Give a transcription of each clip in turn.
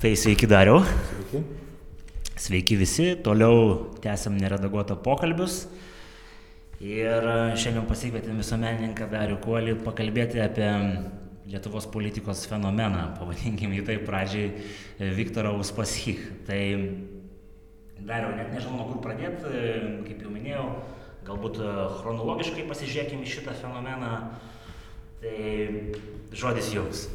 Tai sveiki Dariau. Sveiki. Sveiki visi, toliau tęsiam neredaguotą pokalbius. Ir šiandien pasikvietėm visuomenininką Darių Kuolį pakalbėti apie Lietuvos politikos fenomeną, pavadinkim jį taip pradžiai, Viktorą Uspaskich. Tai Dariau, net nežinau, nuo kur pradėti, kaip jau minėjau, galbūt chronologiškai pasižiūrėkime šitą fenomeną. Tai žodis jums.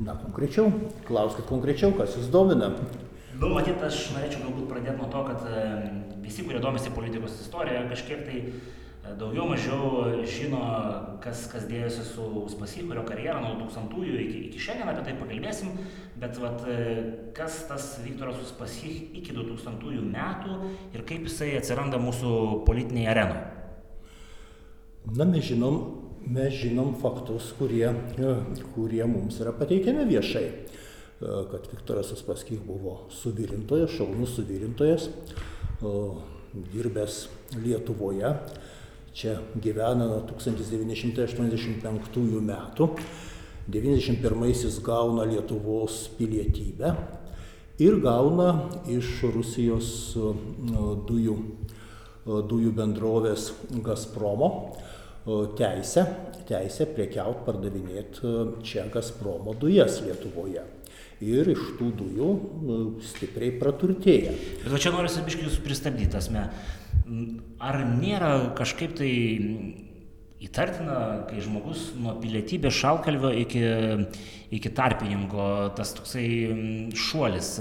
Na, konkrečiau, klauskit konkrečiau, kas jūs domina. Nu, matyt, aš norėčiau galbūt pradėti nuo to, kad visi, kurie domisi politikos istorija, kažkiek tai e, daugiau mažiau žino, kas, kas dėjosi su Uspaskich, kurio karjera nuo 2000-ųjų iki, iki šiandien apie tai pakalbėsim, bet vat, e, kas tas Viktoras Uspaskich iki 2000-ųjų metų ir kaip jisai atsiranda mūsų politinėje arenoje. Na, mes žinom, mes žinom faktus, kurie, kurie mums yra pateikiami viešai. Kad Viktoras Uspaskich buvo suvirintojas, šaunus suvirintojas, dirbęs Lietuvoje. Čia gyvena nuo 1985 metų. 91-aisiais gauna Lietuvos pilietybę ir gauna iš Rusijos dujų, dujų bendrovės Gazpromo teisę, teisę prekiaut, pardavinėti čia Gazpromo dujas Lietuvoje. Ir iš tų dujų nu, stipriai praturtėja. Bet čia noriu sabiškai jūs pristabdyti, asme. Ar nėra kažkaip tai įtartina, kai žmogus nuo pilietybės šalkalvio iki, iki tarpininko, tas toksai šuolis.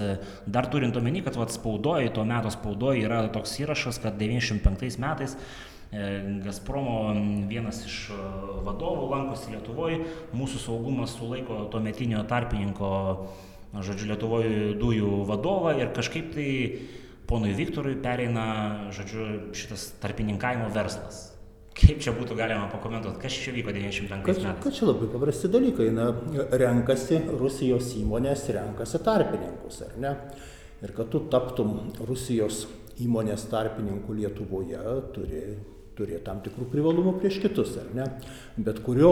Dar turint omeny, kad vat, spaudoje, tuo metu spaudoje yra toks įrašas, kad 95 metais Gazpromo vienas iš vadovų lankosi Lietuvoje, mūsų saugumas sulaiko tuo metinio tarpininko, žodžiu, Lietuvoje dujų vadovą ir kažkaip tai ponui Viktorui pereina, žodžiu, šitas tarpininkavimo verslas. Kaip čia būtų galima pakomentuoti, kas čia vyko 95 metais? Kad čia labai paprasti dalykai, na, renkasi Rusijos įmonės, renkasi tarpininkus, ar ne? Ir kad tu taptum Rusijos įmonės tarpininkų Lietuvoje, turi turėti tam tikrų privalumų prieš kitus, ar ne? Bet kurio,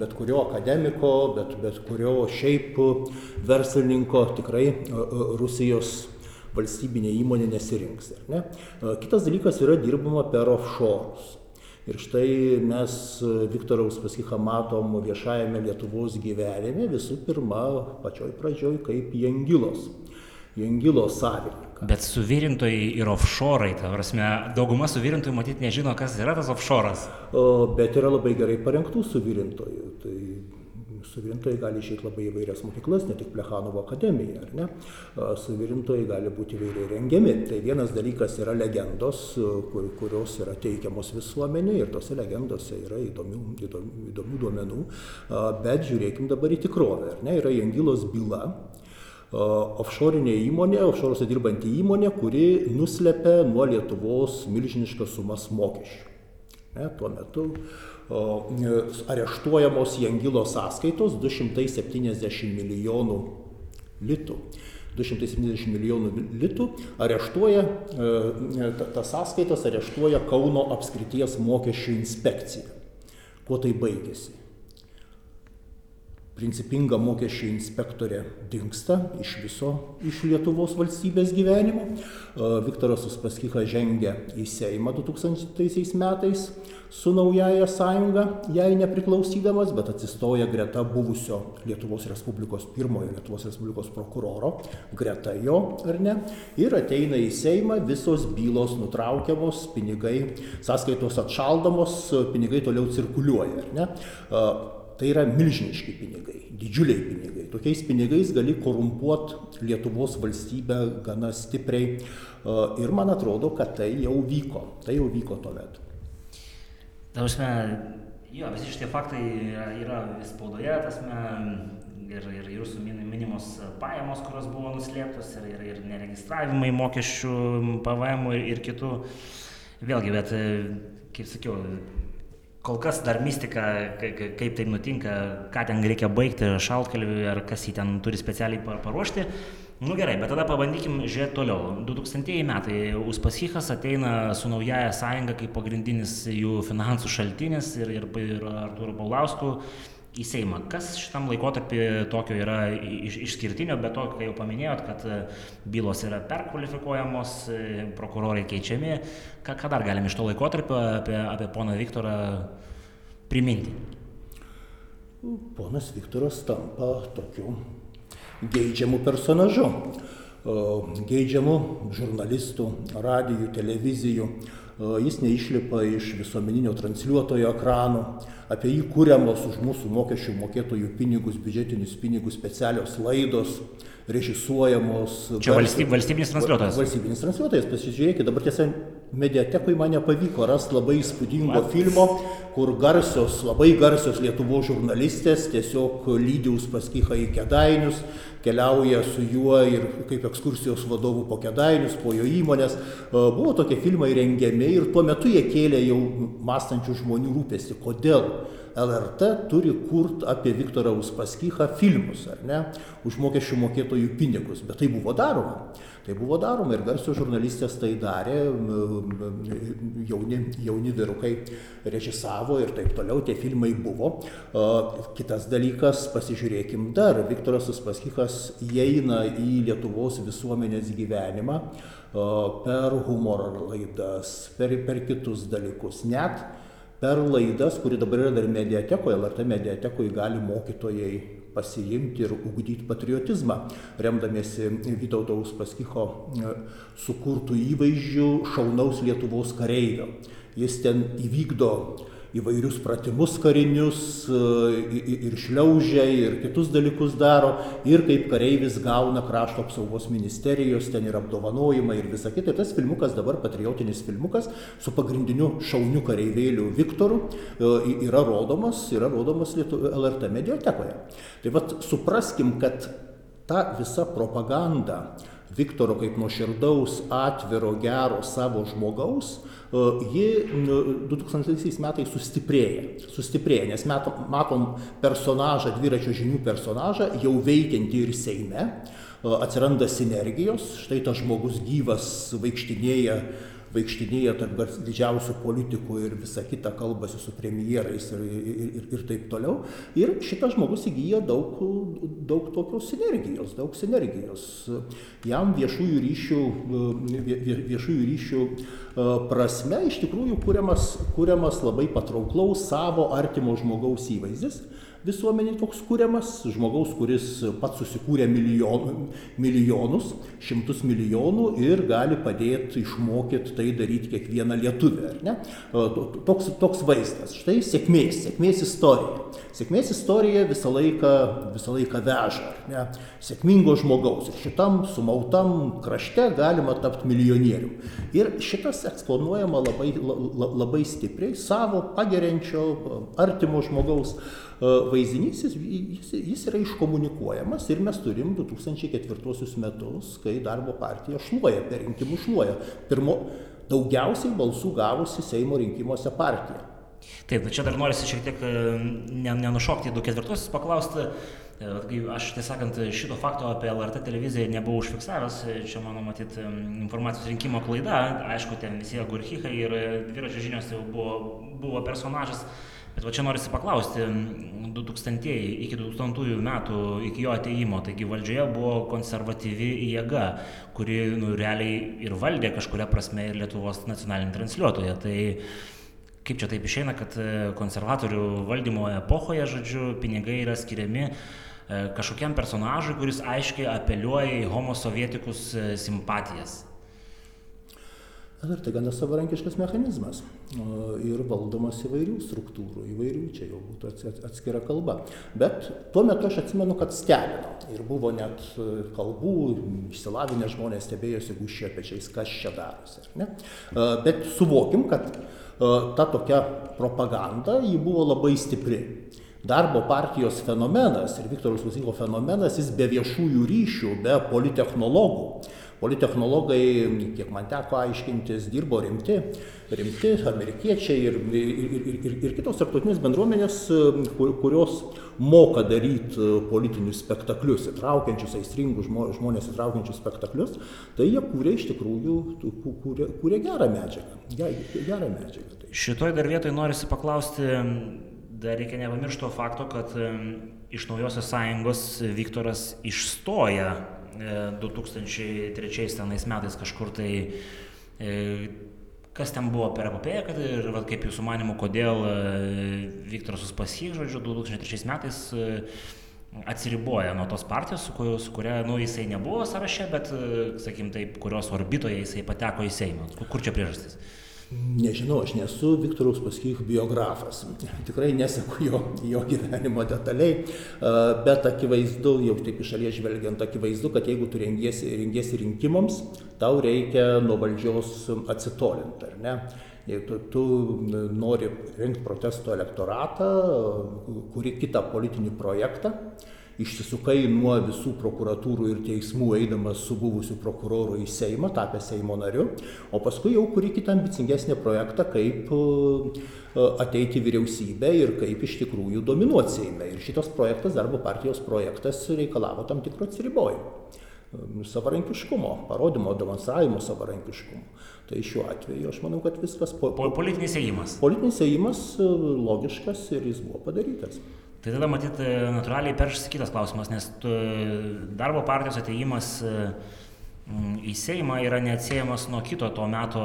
bet kurio akademiko, bet, bet kurio šiaip verslininko tikrai Rusijos valstybinė įmonė nesirinks. Ar ne? Kitas dalykas yra dirbama per offshore. Ir štai mes Viktorą Uspaskichą matom viešajame Lietuvos gyvenime visų pirma pačioj pradžioj kaip Jangilos. Jangilos savininką. Bet suvirintojai ir offshore'ai, ta prasme, dauguma suvirintojų matyti nežino, kas yra tas offshore'as. Bet yra labai gerai parengtų suvirintojų. Tai suvirintojai gali išeiti labai įvairias mokyklas, ne tik Plechanovo akademija, ar ne? Suvirintojai gali būti įvairiai rengiami. Tai vienas dalykas yra legendos, kur, kurios yra teikiamos visuomenė ir tose legendose yra įdomių, įdomių, įdomių duomenų. Bet žiūrėkim dabar į tikrovę, ar ne? Yra Jangilos byla, offshore'inė įmonė, offshore'uose dirbanti įmonė, kuri nuslepia nuo Lietuvos milžiniškas sumas mokesčių. Ne, tuo metu o, areštuojamos Jangilo sąskaitos 270 milijonų litų. 270 milijonų litų areštuoja, tas sąskaitas areštuoja Kauno apskrities mokesčių inspekcija. Kuo tai baigėsi? Principinga mokesčių inspektorė dinksta iš viso iš Lietuvos valstybės gyvenimo. Viktoras Uspaskichas žengia į Seimą 2000 metais su naujaja sąjunga, jai nepriklausydamas, bet atsistoja greta buvusio Lietuvos Respublikos pirmojo Lietuvos Respublikos prokuroro, greta jo, ar ne, ir ateina į Seimą, visos bylos nutraukiamos, pinigai, sąskaitos atšaldamos, pinigai toliau cirkuliuoja, ar ne. Tai yra milžiniški pinigai, didžiuliai pinigai. Tokiais pinigais gali korumpuoti Lietuvos valstybę gana stipriai. Ir man atrodo, kad tai jau vyko. Tai jau vyko tuomet. Tausme, jo, visi šitie faktai yra, yra spaudoje, tasme, ir, ir jūsų minimos pajamos, kurios buvo nuslėptos, ir, ir, ir neregistravimai mokesčių, PVM ir, ir kitų. Vėlgi, bet, kaip sakiau, kol kas dar mistika, kaip tai nutinka, ką ten reikia baigti šaltkalviui ar kas jį ten turi specialiai paruošti. Nu gerai, bet tada pabandykim žiūrėti toliau. 2000 metai Uspaskichas ateina su naujaja sąjunga kaip pagrindinis jų finansų šaltinis ir, ir, ir Artūru Paulausku į Seimą. Kas šitam laikotarpį tokio yra iš, išskirtinio, bet to, kai jau paminėjot, kad e, bylos yra perkvalifikuojamos, e, prokurorai keičiami, ką, ką dar galime iš to laikotarpio apie, apie poną Viktorą priminti? Ponas Viktoras tampa tokiu geidžiamu personažu, geidžiamu žurnalistų, radijų, televizijų. Jis neišlipa iš visuomeninio transliuotojo ekranų, apie jį kūriamos už mūsų mokesčių mokėtojų pinigus, biudžetinius pinigus specialios laidos, režisuojamos. Čia valstyb, valstybinis transliuotojas. Valstybinis transliuotojas, pasižiūrėkite, dabar tiesa, mediatekui man nepavyko rasti labai įspūdingo filmo, kur garsios, labai garsios Lietuvo žurnalistės tiesiog lydi Uspaskichą į Kedainius, keliauja su juo ir kaip ekskursijos vadovų po Kedainius, po jo įmonės. Buvo tokie filmai rengiami ir tuo metu jie kėlė jau mąstančių žmonių rūpestį. Kodėl? LRT turi kurt apie Viktorą Uspaskichą filmus, ar ne, už mokesčių mokėtojų pinigus, bet tai buvo daroma. Tai buvo daroma ir garsios žurnalistės tai darė, jauni, jauni virukai režisavo ir taip toliau, tie filmai buvo. Kitas dalykas, pasižiūrėkim dar, Viktoras Uspaskichas įeina į Lietuvos visuomenės gyvenimą per humoro laidas, per, per kitus dalykus. Net per laidas, kuri dabar yra dar mediatekoje, LRT mediatekoje gali mokytojai pasiimti ir ugdyti patriotizmą, remdamiesi Vytauto Uspaskicho e, sukurtų įvaizdžių šaunaus Lietuvos kareivio. Jis ten įvykdo įvairius pratimus karinius e, ir šliaužia ir kitus dalykus daro ir kaip kareivis gauna krašto apsaugos ministerijos, ten yra apdovanojimai ir visa kita. Tas filmukas dabar patriotinis filmukas su pagrindiniu šauniu kareivėliu Viktoru e, yra rodomas, yra rodomas LRT mediatekoje. Tai vad supraskim, kad ta visa propaganda Viktoro kaip nuoširdaus, atviro, gero savo žmogaus, ji 2000 metais sustiprėja. Sustiprėja, nes matom, personažą, dviračio žinių personažą, jau veikiantį ir Seime, atsiranda sinergijos, štai tas žmogus gyvas vaikštinėja vaikštinėja tarp didžiausių politikų ir visa kita kalbasi su premjerais ir, ir, ir, taip toliau. Ir šitas žmogus įgyja daug, daug tokios sinergijos, daug sinergijos. Jam viešųjų ryšių, viešųjų ryšių prasme iš tikrųjų kuriamas, kuriamas labai patrauklaus savo artimo žmogaus įvaizdis visuomenėj toks kuriamas žmogaus kuris pats susikūrė milijonų milijonus šimtus milijonų ir gali padėt išmokyt tai daryt kiekvieną lietuvį ar ne? Toks toks vaizdas. Štai sėkmės sėkmės istorija. Sėkmės istorija visą laiką visą laiką veža ar ne? Sėkmingo žmogaus. Ir šitam sumautam krašte galima tapt milijonierium. Ir šitas eksponuojama labai la labai stipriai savo pageriančio artimo žmogaus vaizdinys jis, jis, jis yra iškomunikuojamas ir mes turim 2004 metus, kai darbo partija šluoja, per rinkimus šluoja. Pirmo, daugiausiai balsų gavusi Seimo rinkimuose partija. Taip, čia dar norisi šiek tiek nenušokti 24-osius paklausti. Aš tiesą sakant, šito fakto apie LRT televiziją nebuvau užfiksavęs, čia mano matyt informacijos rinkimo klaida, aišku, ten visi agurchikai ir dviračio žinios jau buvo, buvo personažas bet va čia norisi paklausti du tūkstantieji iki du tūkstantųjų metų iki jo atėjimo taigi valdžioje buvo konservatyvi jėga kuri nu realiai ir valdė kažkuria prasme ir lietuvos nacionalinį transliuotoją. Tai kaip čia taip išeina kad e, konservatorių valdymo epochoje žodžiu pinigai yra skiriami e, kažkokiam personažui kuris aiškiai apeliuoja į homo sovietikus e, simpatijas ir tai gana savarankiškas mechanizmas ir valdomas įvairių struktūrų, įvairių, čia jau būtų atskira kalba. Bet tuo metu aš atsimenu, kad stebino ir buvo net e, kalbų, išsilavinę žmonės stebėjosi guščia pečiais, kas čia darosi. E, bet suvokim, kad e, ta tokia propaganda, ji buvo labai stipri. Darbo partijos fenomenas ir Viktoros Usiko fenomenas, jis be viešųjų ryšių, be politechnologų Politechnologai, kiek man teko aiškintis, dirbo rimti, rimti amerikiečiai ir, ir, ir, ir, kitos tarptautinės bendruomenės, kur, kurios moka daryti politinius spektaklius, įtraukiančius aistringus žmonės, įtraukiančius spektaklius, tai jie kūrė iš tikrųjų, kūrė, kūrė gerą medžiagą. Gerą medžiagą. Tai. Šitoj dar vietoj norisi paklausti dar reikia nepamiršti to fakto, kad iš naujosios sąjungos Viktoras išstoja 2003 tenais metais kažkur tai kas ten buvo per epopėją, kad ir va, kaip jūsų manimų, kodėl Viktoras Uspaskich, žodžiu, 2003 metais atsiriboja nuo tos partijos, su, kur, su kuria, nu, jisai nebuvo sąraše, bet, sakykim, taip, kurios orbitoje jisai pateko į Seimą. Kur čia priežastis? Nežinau, aš nesu Viktoros Paskych biografas, tikrai nesaku jo, jo gyvenimo detaliai, bet akivaizdu, jau taip iš šalies žvelgiant, akivaizdu, kad jeigu tu rengiesi, rengiesi rinkimams, tau reikia nuo valdžios atsitolinti, ar ne? Jei tu, tu nori rinkti protesto elektoratą, kuri kitą politinį projektą, išsisukai nuo visų prokuratūrų ir teismų eidamas su buvusiu prokuroru į Seimą, tapęs Seimo nariu, o paskui jau kuri kitą ambicingesnį projektą, kaip ateiti vyriausybę ir kaip iš tikrųjų dominuoti Seime. Ir šitas projektas, darbo partijos projektas, reikalavo tam tikro atsiribojimo savarankiškumo, parodymo, demonstravimo savarankiškumo. Tai šiuo atveju aš manau, kad viskas... Po, po, politinis įėjimas. Politinis įėjimas e, logiškas ir jis buvo padarytas. Tai tada matyt, e, natūraliai peršasi kitas klausimas, nes tu, darbo partijos ateimas e, į Seimą yra neatsiejamas nuo kito to meto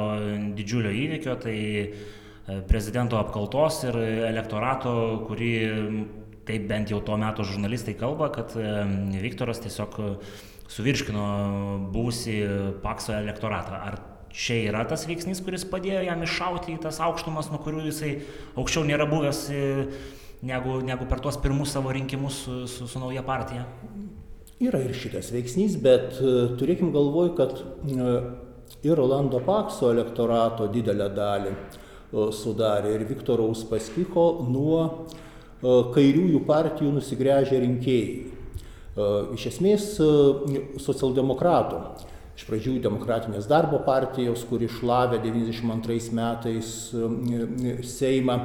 didžiulio įvykio, tai prezidento apkaltos ir elektorato, kurį taip bent jau tuo metu žurnalistai kalba, kad Viktoras tiesiog suvirškino būsį Pakso elektoratą. Ar čia yra tas veiksnys, kuris padėjo jam iššauti į tas aukštumas, nuo kurių jisai aukščiau nėra buvęs e, negu, negu per tuos pirmus savo rinkimus su, su, su nauja partija? Yra ir šitas veiksnys, bet e, turėkim galvoj, kad e, ir Rolando Pakso elektorato didelę dalį sudarė ir Viktoro Uspaskicho nuo kairiųjų partijų nusigręžę rinkėjai. Iš esmės socialdemokratų iš pradžių demokratinės darbo partijos, kuri šlavė 92 metais e, Seimą,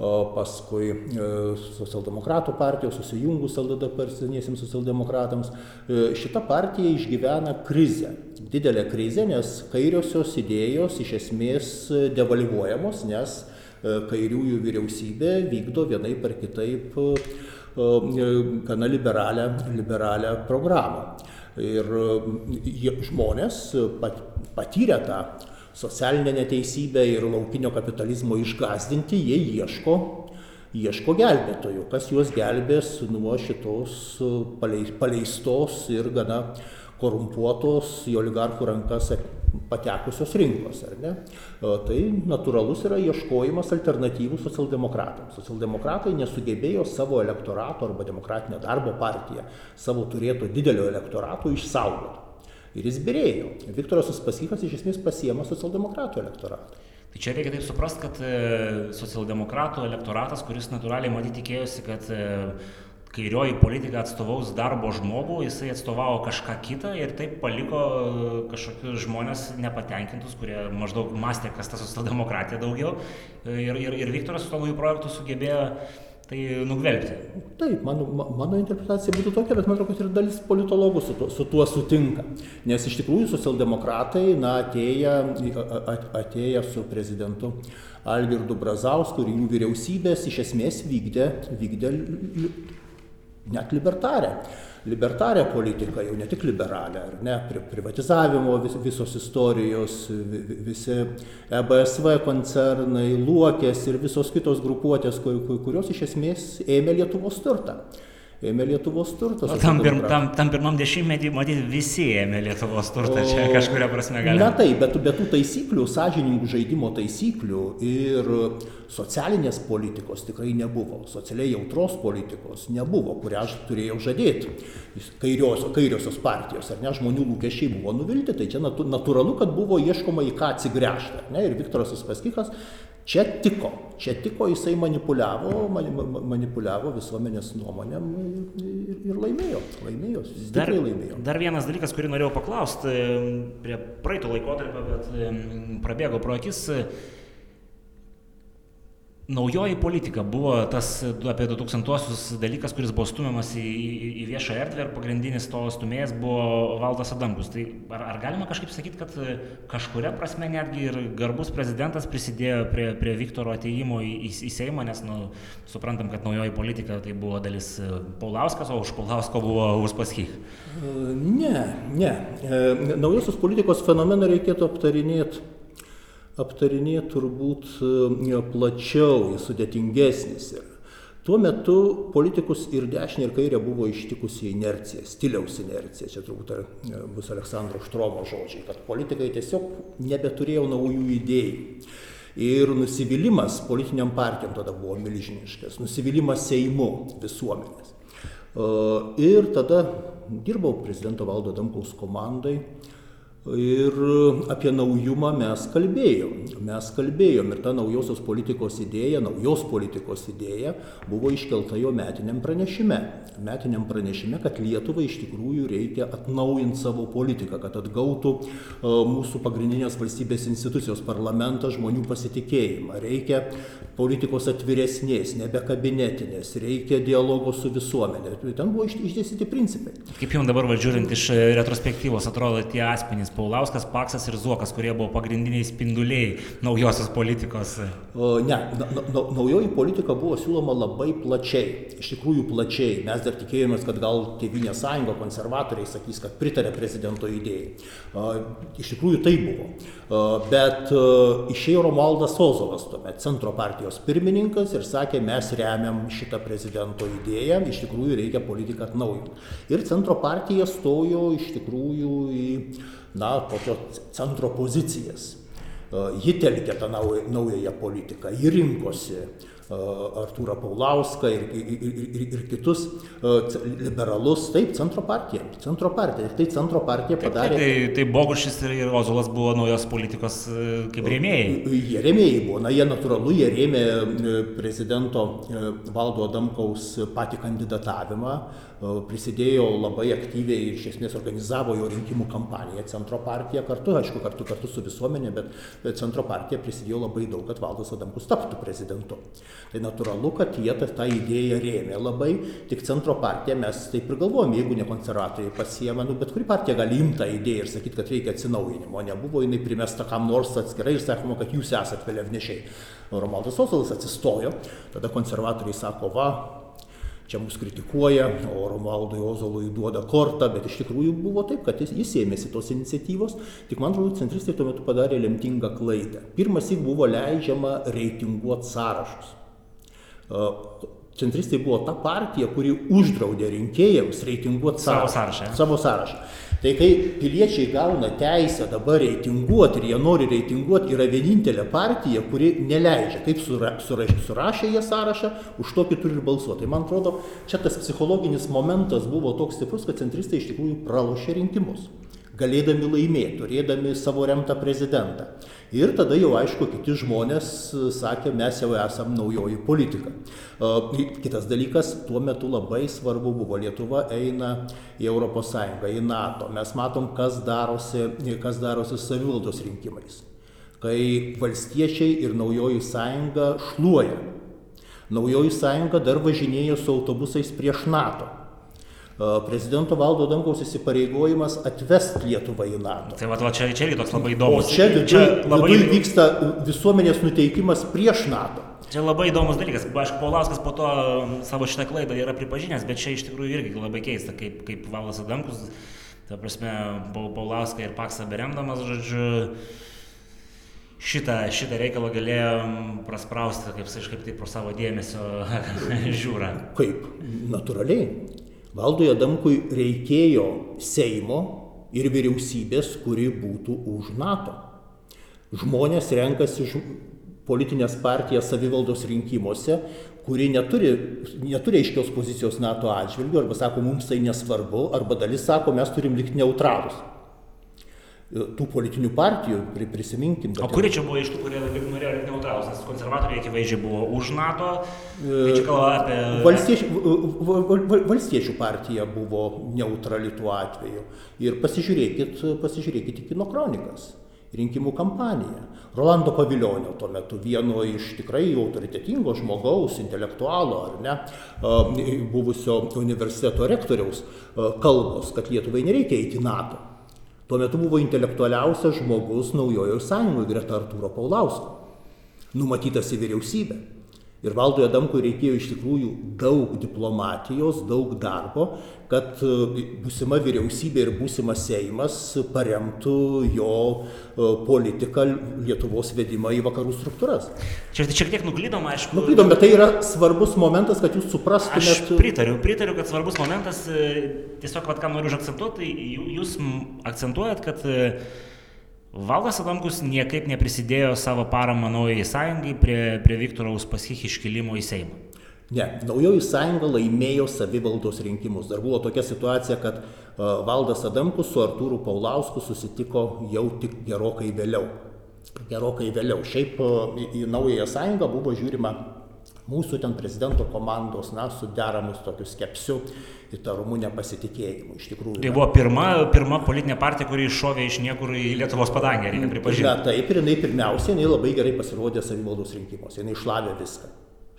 paskui e, socialdemokratų partijos susijungus LDP seniesiems socialdemokratams. E, šita partija išgyvena krizę, didelę krizę, nes kairiosios idėjos iš esmės devalvuojamos, nes kairiųjų vyriausybė vykdo vienai per kitaip gana liberalią, liberalią programą. Ir žmonės pat, patyrę tą socialinę neteisybę ir laukinio kapitalizmo išgazdinti, jie ieško, ieško gelbėtojų, kas juos gelbės nuo šitos paleistos ir gana korumpuotos į oligarchų rankas patekusios rinkos, ar ne? Tai natūralus yra ieškojimas alternatyvų socialdemokratams. Socialdemokratai nesugebėjo savo elektorato arba demokratinę darbo partiją, savo turėto didelio elektorato išsaugoti. Ir jis birėjo. Viktoras Uspaskichas iš esmės pasiema socialdemokratų elektoratą. Tai čia reikia taip suprasti, kad e, socialdemokratų elektoratas, kuris natūraliai matyti tikėjosi, kad e, kairioji politika atstovaus darbo žmogų, jisai atstovavo kažką kitą ir taip paliko e, kažkokius žmonės nepatenkintus, kurie maždaug mąstė, kas ta socialdemokratija daugiau. Ir, ir, ir Viktoras su to naujų projektų sugebėjo tai nugvelbti. Taip, mano, mano interpretacija būtų tokia, bet man atrodo, kad ir dalis politologų su su tuo sutinka. Nes iš tikrųjų socialdemokratai, na, atėję, atėję su prezidentu Algirdu Brazausku ir jų vyriausybės iš esmės vykdė, vykdė net libertarę. Libertarę politiką, jau ne tik liberalę, ar ne, pri, privatizavimo vis, visos istorijos, visi EBSV koncernai, luokės ir visos kitos grupuotės, kur, kurios iš esmės ėmė Lietuvos turtą ėmė Lietuvos turtą. Tam, pir, tam, tam pirmam dešimtmetį, matyti, visi ėmė Lietuvos turtą, o, čia kažkuria prasme galima. Na taip, bet, bet tų taisyklių, sąžiningų žaidimo taisyklių ir socialinės politikos tikrai nebuvo, socialiai jautros politikos nebuvo, kurią aš turėjau žadėti. Kairios, kairiosios partijos, ar ne, žmonių lūkesčiai buvo nuvilti, tai čia natūralu, kad buvo ieškoma į ką atsigręžti. Ne, ir Viktoras Uspaskichas Čia tiko, čia tiko jisai manipuliavo, manipuliavo visuomenės nuomonėm ir, ir laimėjo, laimėjo, dar, laimėjo. Dar vienas dalykas, kurį norėjau paklausti, prie praeito laikotarpio, bet prabėgo pro akis. Naujoji politika buvo tas apie 2000-osius dalykas, kuris buvo stumiamas į, į, viešą erdvę ir pagrindinis to stumėjas buvo Valdas Adamkus. Tai ar, ar galima kažkaip sakyti, kad kažkuria prasme netgi ir garbus prezidentas prisidėjo prie, prie Viktoro ateimo į, į, į Seimą, nes nu, suprantam, kad naujoji politika tai buvo dalis Paulauskas, o už Paulausko buvo Uspaskych. Ne, ne. E, naujosios politikos fenomeną reikėtų aptarinėti aptarinėti turbūt e, plačiau, jis sudėtingesnis yra. Tuo metu politikus ir dešinė ir kairė buvo ištikusi inercija, stiliaus inercija, čia turbūt ar e, bus Aleksandro Štromo žodžiai, kad politikai tiesiog nebeturėjo naujų idėjų. Ir nusivylimas politiniam partijom tada buvo milžiniškas, nusivylimas Seimu visuomenės. E, ir tada dirbau prezidento valdo Damkaus komandai Ir apie naujumą mes kalbėjom. Mes kalbėjom ir ta naujosios politikos idėja, naujos politikos idėja buvo iškelta jo metiniam pranešime. Metiniam pranešime, kad Lietuvai iš tikrųjų reikia atnaujinti savo politiką, kad atgautų mūsų pagrindinės valstybės institucijos parlamentą žmonių pasitikėjimą. Reikia politikos atviresnės, nebe kabinetinės, reikia dialogo su visuomenė. Ten buvo išdėstyti principai. Kaip jums dabar važiuojant iš retrospektyvos atrodo tie asmenys, Vytenis Paulauskas, Paksas ir Zuokas, kurie buvo pagrindiniai spinduliai naujosios politikos? Ne, na, na, naujoji politika buvo siūloma labai plačiai, iš tikrųjų plačiai. Mes dar tikėjomės, kad gal Tėvinė sąjunga, konservatoriai sakys, kad pritarė prezidento idėjai. Iš tikrųjų tai buvo. Bet išėjo Romualdas Ozovas, tuomet centro partijos pirmininkas ir sakė, mes remiam šitą prezidento idėją, iš tikrųjų reikia politiką atnaujinti. Ir centro partija stojo iš tikrųjų į na, tokio centro pozicijas. Ji telkė tą naująją politiką, ji rinkosi Artūrą Paulauską ir, ir, ir, ir kitus liberalus, taip, centro partija. Centro partija. Ir tai centro partija padarė. Tai, tai, tai Bogušis ir, ir Ozolas buvo naujos politikos kaip rėmėjai. Jie rėmėjai buvo, na jie natūralu, jie rėmė prezidento Valdo Adamkaus patį kandidatavimą prisidėjo labai aktyviai iš esmės organizavo jo rinkimų kampaniją centro partija kartu, aišku, kartu, kartu su visuomenė, bet centro partija prisidėjo labai daug, kad Valdas Adamkus taptų prezidentu. Tai natūralu, kad jie tą, tą idėją rėmė labai, tik centro partija mes taip ir galvojom, jeigu ne konservatoriai pasiema, nu, bet kuri partija gali imti tą idėją ir sakyti, kad reikia atsinaujinimo, nebuvo jinai primesta kam nors atskirai ir sakoma, kad jūs esate vėliavnešiai. Romaldas Osalas atsistojo, tada konservatoriai sako, va, čia mus kritikuoja, o Romualdui Ozolui duoda kortą, bet iš tikrųjų buvo taip, kad jis, jis ėmėsi tos iniciatyvos, tik man atrodo, centristai tuo metu padarė lemtingą klaidą. Pirmas įk buvo leidžiama reitinguoti sąrašus. Centristai buvo ta partija, kuri uždraudė rinkėjams reitinguoti savo sąrašą. Savo sąrašą. Tai kai piliečiai gauna teisę dabar reitinguoti ir jie nori reitinguoti, yra vienintelė partija, kuri neleidžia. Kaip sura, suraš, surašė jie sąrašą, už tokį turi ir balsuoti. Tai man atrodo, čia tas psichologinis momentas buvo toks stiprus, kad centristai iš tikrųjų pralošė rinkimus galėdami laimėti, turėdami savo remtą prezidentą. Ir tada jau aišku, kiti žmonės e, sakė, mes jau esam naujoji politika. E, kitas dalykas, tuo metu labai svarbu buvo, Lietuva eina į ES, į NATO. Mes matom, kas darosi, kas darosi savivaldos rinkimais. Kai valstiečiai ir naujoji sąjunga šluoja. Naujoji sąjunga dar važinėjo su autobusais prieš NATO prezidento Valdo Dankaus įsipareigojimas atvest Lietuvą į NATO. Tai va, va čia, čia irgi toks labai įdomus. O čia viduje labai... Viduj vyksta visuomenės nuteikimas prieš NATO. Čia labai įdomus dalykas. Aišku, Paulauskas po to savo šitą klaidą yra pripažinęs, bet čia iš tikrųjų irgi labai keista, kaip, kaip Valdas Adamkus, ta prasme, Paulauską ir Paksą beremdamas, žodžiu, šitą, šitą reikalą galėjo prasprausti, kaip, kaip tai pro savo dėmesio žiūrą. Kaip? Natūraliai. Valdui Adamkui reikėjo Seimo ir vyriausybės, kuri būtų už NATO. Žmonės renkasi politinės partijas savivaldos rinkimuose, kuri neturi, neturi aiškios pozicijos NATO atžvilgių, arba sako, mums tai nesvarbu, arba dalis sako, mes turim likti neutralus tų politinių partijų, prisiminkim. O kurie čia buvo iš tų, kurie norėjo likti neutralus, nes konservatoriai akivaizdžiai buvo už NATO, tai čia kalba apie... Valstiečių, valstiečių partija buvo neutrali tuo atveju. Ir pasižiūrėkit, pasižiūrėkit į kino kronikas. rinkimų kampaniją. Rolando Paviljonio tuo metu vieno iš tikrai autoritetingo žmogaus, intelektualo ar ne, buvusio universiteto rektoriaus kalbos, kad Lietuvai nereikia eiti NATO. Tuo metu buvo intelektualiausias žmogus naujojo sąjungoje greta Artūro Paulausko, numatytas į vyriausybę. Ir valdui Adamkui reikėjo iš tikrųjų daug diplomatijos, daug darbo, kad e, būsima vyriausybė ir būsimas Seimas paremtų jo e, politiką Lietuvos vedimą į vakarų struktūras. Čia šiek tiek nuklydom, aišku. Nuklydom, bet tai yra svarbus momentas, kad jūs suprastumėte. Aš pritariu, pritariu, kad svarbus momentas, e, tiesiog, vad ką noriu užakcentuoti, tai jūs akcentuojat, kad Valdas Adamkus niekaip neprisidėjo savo paramą naujai sąjungai prie, prie Viktoro Uspaskich iškilimo į Seimą. Ne, naujoji sąjunga laimėjo savivaldos rinkimus. Dar buvo tokia situacija, kad uh, Valdas Adamkus su Artūru Paulausku susitiko jau tik gerokai vėliau. Gerokai vėliau. Šiaip uh, į, naująją sąjungą buvo žiūrima mūsų ten prezidento komandos, na, su deramus tokiu skepsiu įtarumu, nepasitikėjimu. Iš tikrųjų. Tai buvo pirma, pirma politinė partija, kuri iššovė iš niekur į Lietuvos padangę, reikia pripažinti. Na, taip, ir jinai pirmiausia, jinai labai gerai pasirodė savivaldos rinkimuose, jinai išlavė viską.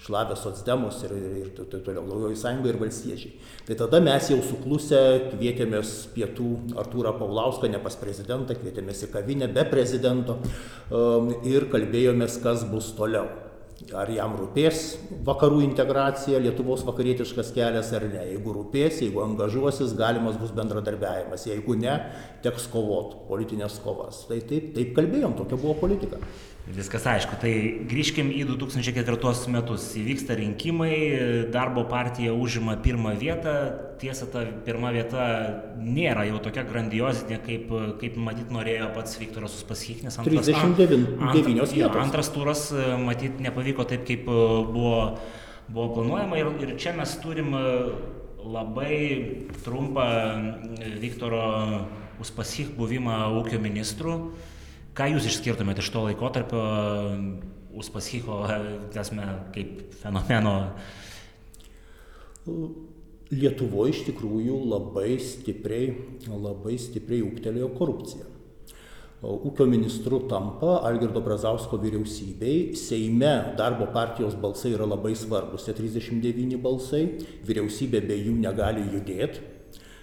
Šlavė socdemus ir, ir, ir toliau, naujoji sąjunga ir valstiečiai. Tai tada mes jau suklusę kvietėmės pietų Artūrą Paulauską, ne pas prezidentą, kvietėmės į kavinę be prezidento um, ir kalbėjomės, kas bus toliau ar jam rūpės vakarų integracija, Lietuvos vakarietiškas kelias ar ne. Jeigu rūpės, jeigu angažuosis, galimas bus bendradarbiavimas. Jeigu ne, teks kovot, politinės kovas. Tai taip, taip kalbėjom, tokia buvo politika. Viskas aišku. Tai grįžkim į 2004 metus. Įvyksta rinkimai, darbo partija užima pirmą vietą. Tiesa, ta pirma vieta nėra jau tokia grandiozinė, kaip, kaip matyt norėjo pats Viktoras Uspaskich, nes antras, 39 vietos. Antras turas, matyt, nepavyko taip, kaip buvo, buvo planuojama. Ir, ir čia mes turim labai trumpą Viktoro Uspaskich buvimą ūkio ministru Ką jūs išskirtumėte iš to laikotarpio Uspaskicho, esame kaip fenomeno? Lietuvoje iš tikrųjų labai stipriai, labai stipriai ūktelėjo korupcija. Ūkio ministru tampa Algirdo Brazausko vyriausybei, Seime darbo partijos balsai yra labai svarbus, 39 balsai, vyriausybė be jų negali judėti,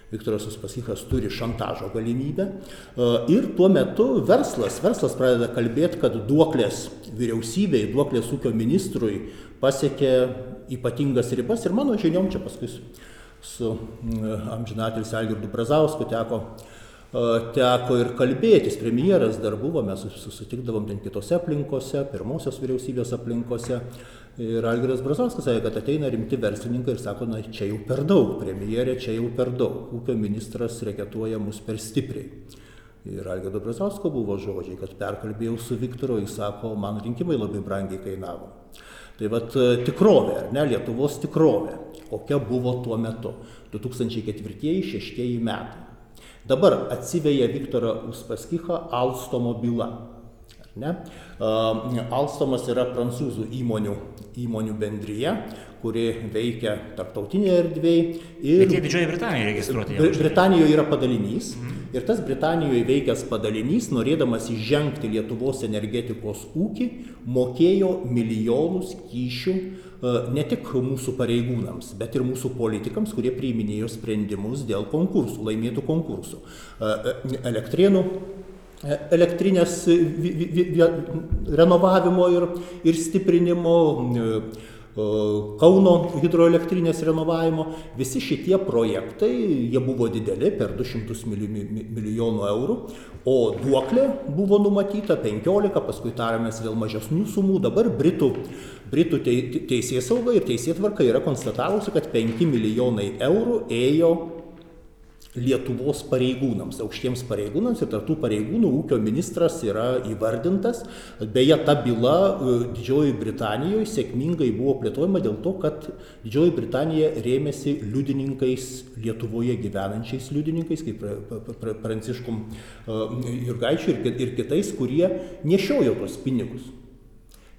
Viktoras Uspaskichas turi šantažo galimybę. E, ir tuo metu verslas, verslas pradeda kalbėti, kad duoklės vyriausybei, duoklės ūkio ministrui pasiekė ypatingas ribas. Ir mano žiniom čia paskui su, su amžinatelis Algirdu Brazausku teko e, teko ir kalbėtis, premjeras dar buvo, mes susitikdavom ten kitose aplinkose, pirmosios vyriausybės aplinkose, Ir Algiras Brazauskas sakė, kad ateina rimti verslininkai ir sako, na čia jau per daug, premjerė čia jau per daug, ūkio ministras reketuoja mus per stipriai. Ir Algirdo Brazausko buvo žodžiai, kad perkalbėjau su Viktoru, jis sako, man rinkimai labai brangiai kainavo. Tai vad e, tikrovė, ar ne, Lietuvos tikrovė, kokia buvo tuo metu, 2004-2006 metai. Dabar atsiveja Viktorą Uspaskichą Alstomo byla. Ne? Alstomas yra prancūzų įmonių, įmonių bendryje, kuri veikia tarptautinėje erdvėje. Ir Bet jie Didžioji Britanija registruoti. Br Britanijoje yra padalinys. Mhm. Ir tas Britanijoje veikęs padalinys, norėdamas įžengti Lietuvos energetikos ūkį, mokėjo milijonus kyšių ne tik mūsų pareigūnams, bet ir mūsų politikams, kurie priiminėjo sprendimus dėl konkursų, laimėtų konkursų. Elektrienų E, elektrinės renovavimo ir, ir stiprinimo, e, Kauno hidroelektrinės renovavimo, visi šitie projektai, jie buvo dideli, per 200 milijonų eurų, o duoklė buvo numatyta 15, paskui tarėmės dėl mažesnių sumų, dabar Britų, Britų teisės sauga ir teisėtvarka yra konstatavusi, kad 5 milijonai eurų ėjo Lietuvos pareigūnams, aukštiems pareigūnams ir tarptų pareigūnų ūkio ministras yra įvardintas. Beje, ta byla e, Didžiojoje Britanijoje sėkmingai buvo plėtojama dėl to, kad Didžioji Britanija rėmėsi liudininkais Lietuvoje gyvenančiais liudininkais, kaip Pranciškum e, Jurgaičiu ir kitais, kurie nešiojo tos pinigus.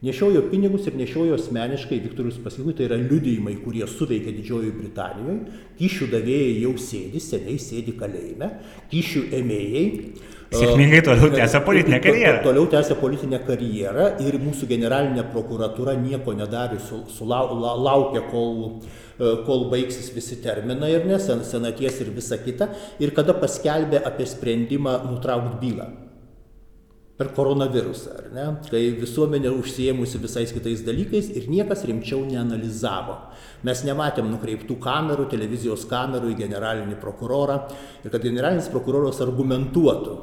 Nešiojo pinigus ir nešiojo asmeniškai Viktorius Paskikui, tai yra liudijimai, kurie suveikia Didžiojoje Britanijoje. Kyšių davėjai jau sėdi, seniai sėdi kalėjime. Kyšių ėmėjai. Sėkmingai toliau tęsia politinę karjerą. Toliau tęsia politinę karjerą ir mūsų generalinė prokuratura nieko nedarė, sulaukė, kol, kol baigsis visi terminai ir nes, senaties ir visa kita. Ir kada paskelbė apie sprendimą nutraukti bylą per koronavirusą, ar ne? Kai visuomenė užsiemusi visais kitais dalykais ir niekas rimčiau neanalizavo. Mes nematėm nukreiptų kamerų, televizijos kamerų į generalinį prokurorą ir kad generalinis prokuroras argumentuotų,